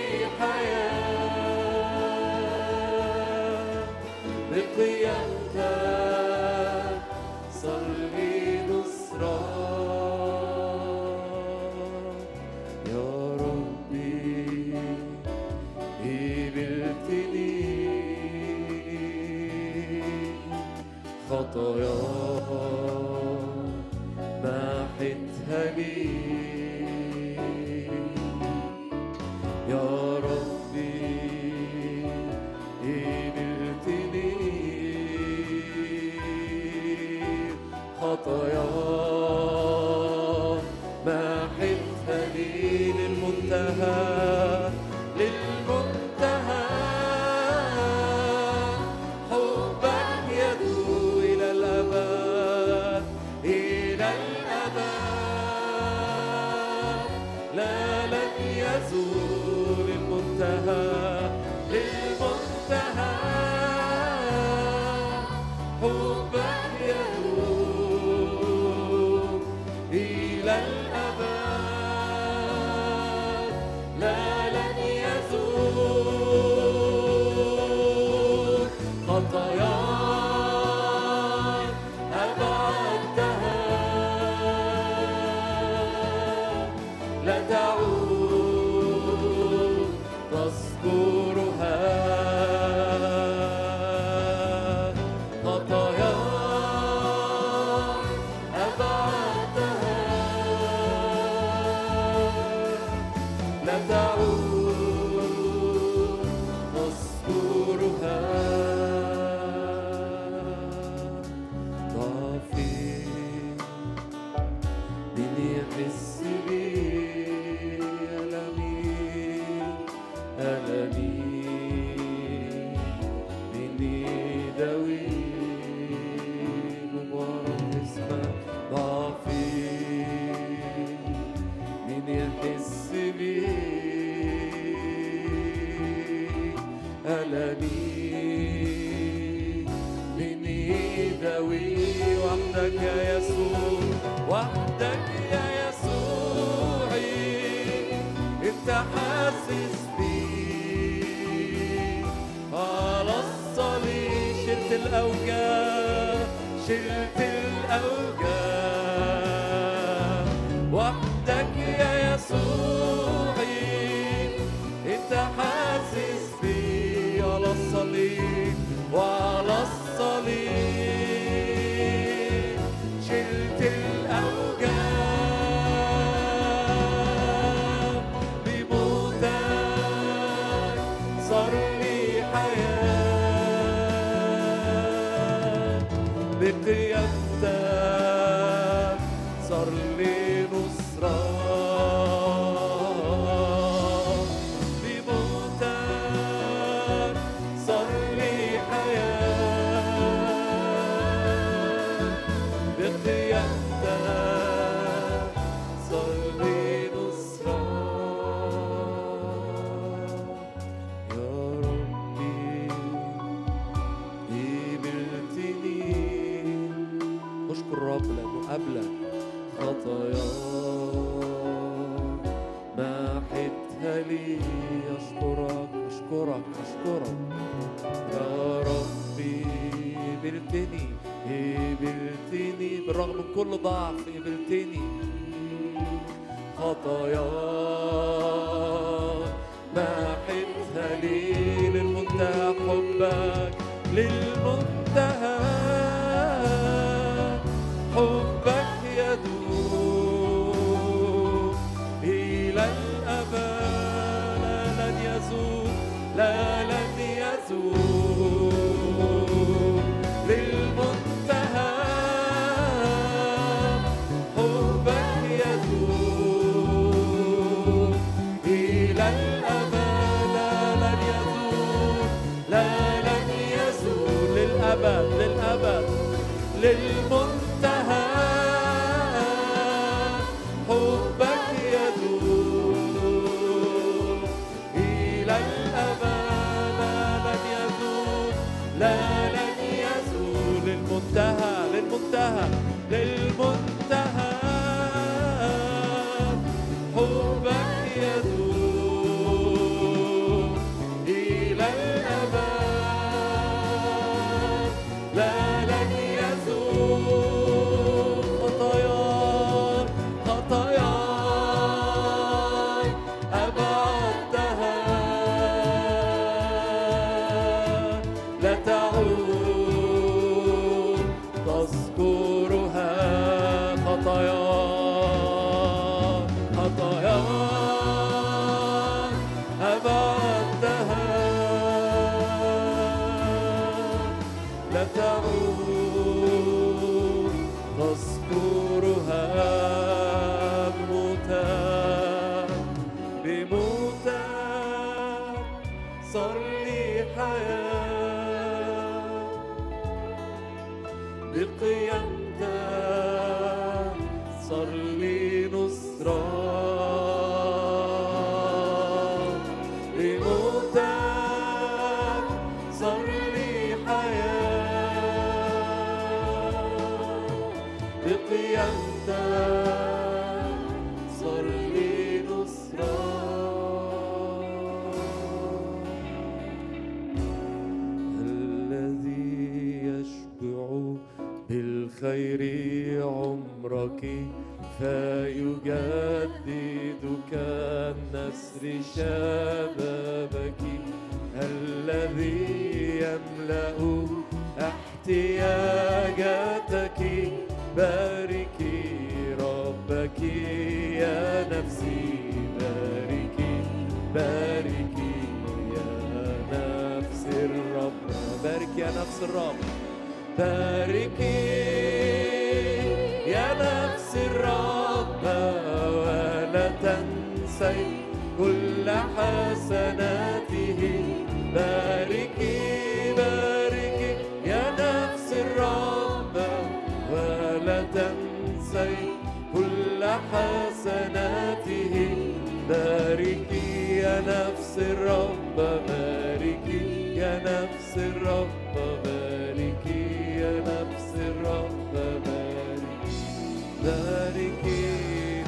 خطاياي محتها لي أشكرك أشكرك أشكرك يا ربي قبلتني بالرغم من كل ضعف قبلتني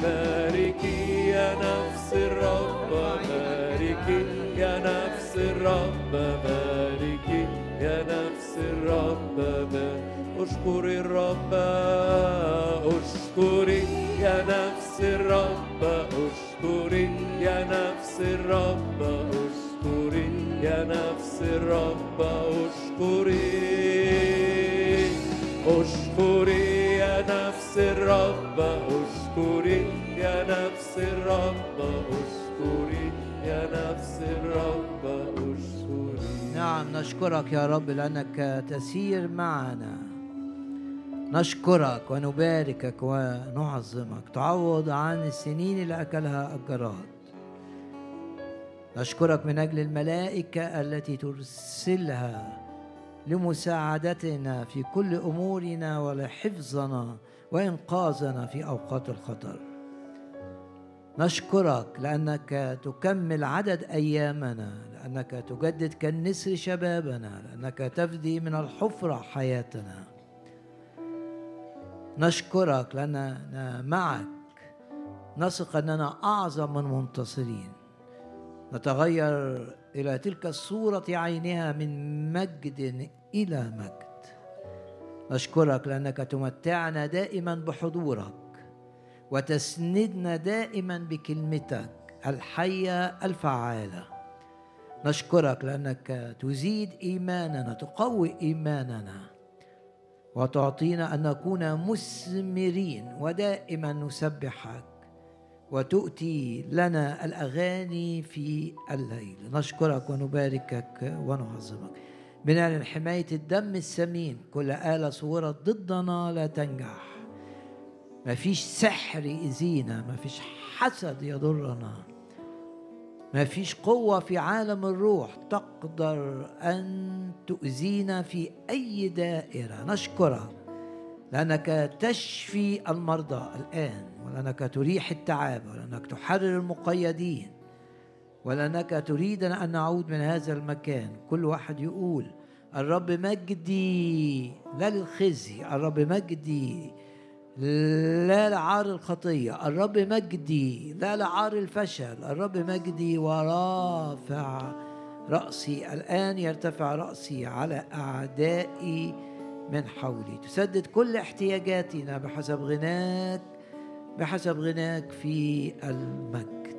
باركي يا نفس الرب باركي يا نفس الرب باركي يا نفس الرب اشكري الرب اشكري يا نفس الرب اشكري يا نفس الرب اشكري يا نفس الرب اشكري يا الرب اشكري يا نفس الرب اشكري يا نفس الرب اشكري نعم نشكرك يا رب لأنك تسير معنا. نشكرك ونباركك ونعظمك. تعوض عن السنين اللي أكلها الجراد نشكرك من أجل الملائكة التي ترسلها لمساعدتنا في كل أمورنا ولحفظنا وإنقاذنا في أوقات الخطر. نشكرك لأنك تكمل عدد أيامنا لأنك تجدد كالنسر شبابنا لأنك تفدي من الحفرة حياتنا. نشكرك لأننا معك. نثق أننا أعظم من منتصرين نتغير إلى تلك الصورة عينها من مجد إلى مجد. نشكرك لأنك تمتعنا دائما بحضورك وتسندنا دائما بكلمتك الحية الفعالة. نشكرك لأنك تزيد إيماننا تقوي إيماننا وتعطينا أن نكون مثمرين ودائما نسبحك وتؤتي لنا الأغاني في الليل. نشكرك ونباركك ونعظمك. بنعلن حماية الدم السمين. كل آلة صورت ضدنا لا تنجح. ما فيش سحر يأذينا ما فيش حسد يضرنا. ما فيش قوة في عالم الروح تقدر أن تؤذينا في أي دائرة. نشكرك لأنك تشفي المرضى الآن ولأنك تريح التعب ولأنك تحرر المقيدين. ولأنك تريدنا أن نعود من هذا المكان. كل واحد يقول الرب مجدي لا للخزي الرب مجدي لا لعار الخطية الرب مجدي لا لعار الفشل الرب مجدي ورافع رأسي. الآن يرتفع رأسي على أعدائي من حولي. تسدد كل احتياجاتنا بحسب غناك بحسب غناك في المجد.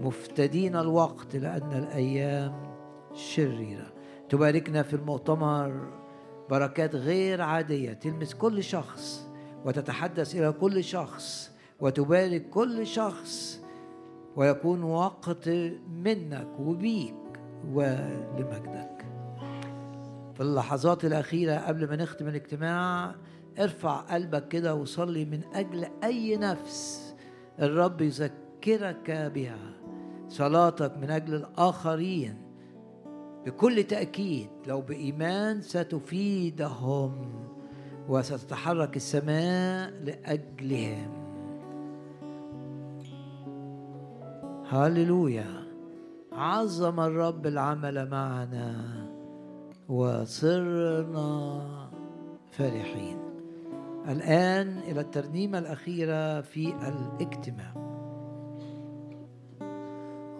مفتدين الوقت لأن الأيام شريرة. تباركنا في المؤتمر بركات غير عادية. تلمس كل شخص وتتحدث إلى كل شخص وتبارك كل شخص ويكون وقت منك وبيك ولمجدك. في اللحظات الأخيرة قبل ما نختم الاجتماع ارفع قلبك كده وصلي من أجل أي نفس الرب يذكرك بها. صلاتك من أجل الآخرين بكل تأكيد لو بإيمان ستفيدهم وستتحرك السماء لأجلهم. هللويا عظم الرب العمل معنا وصرنا فرحين. الآن إلى الترنيمة الأخيرة في الاجتماع.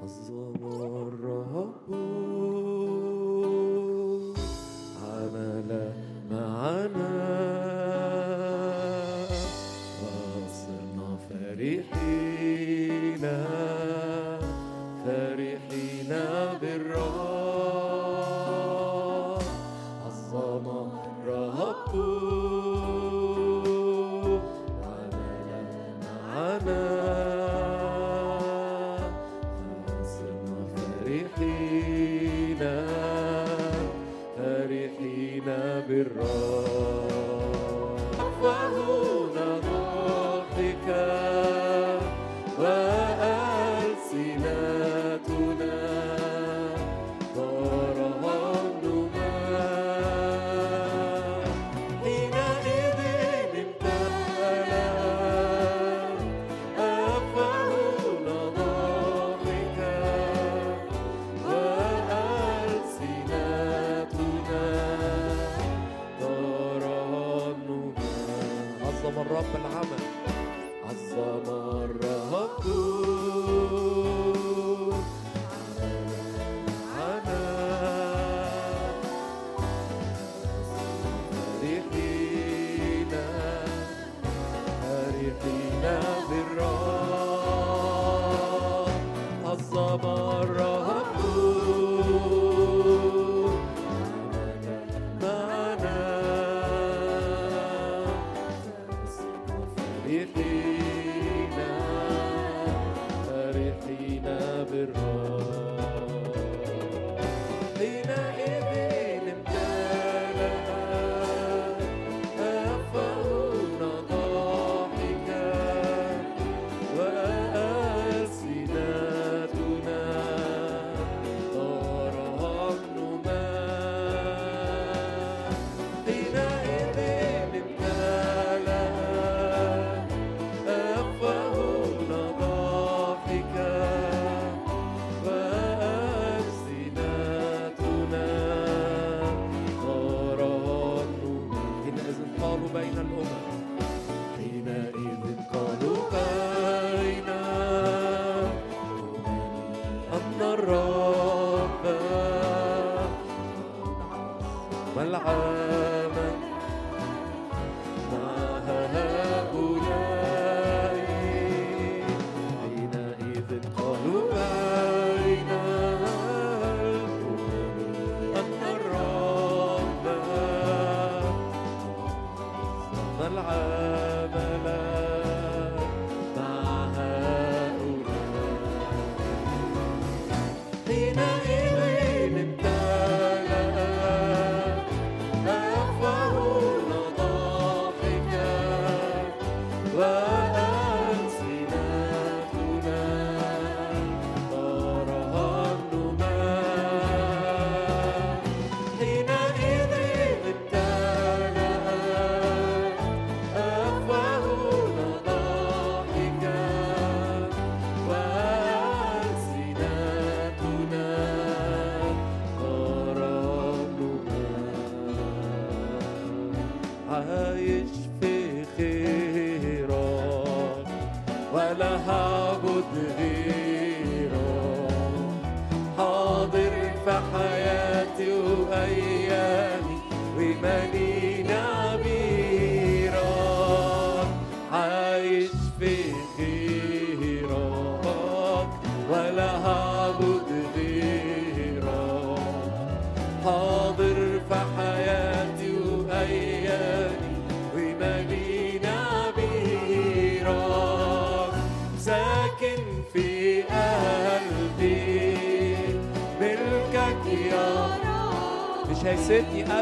عظم الرب عمل معنا.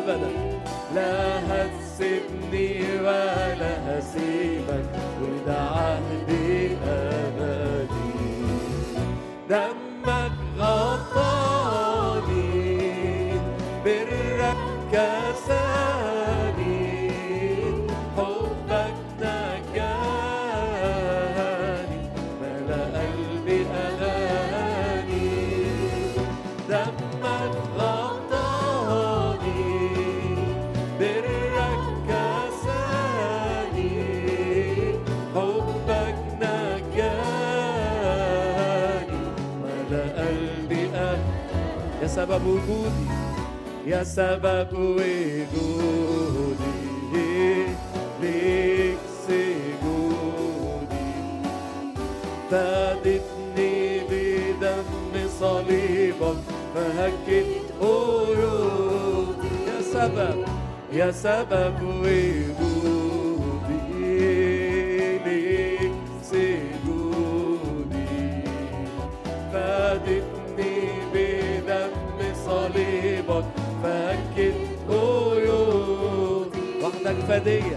أبدا. لا هتسيبني ولا هسيبك وده عهد سبب وجودي يا سبب وجودي ليك سجودي فادتني بدم صليبك فهكت قيودي يا سبب يا سبب وجودي Obadiah.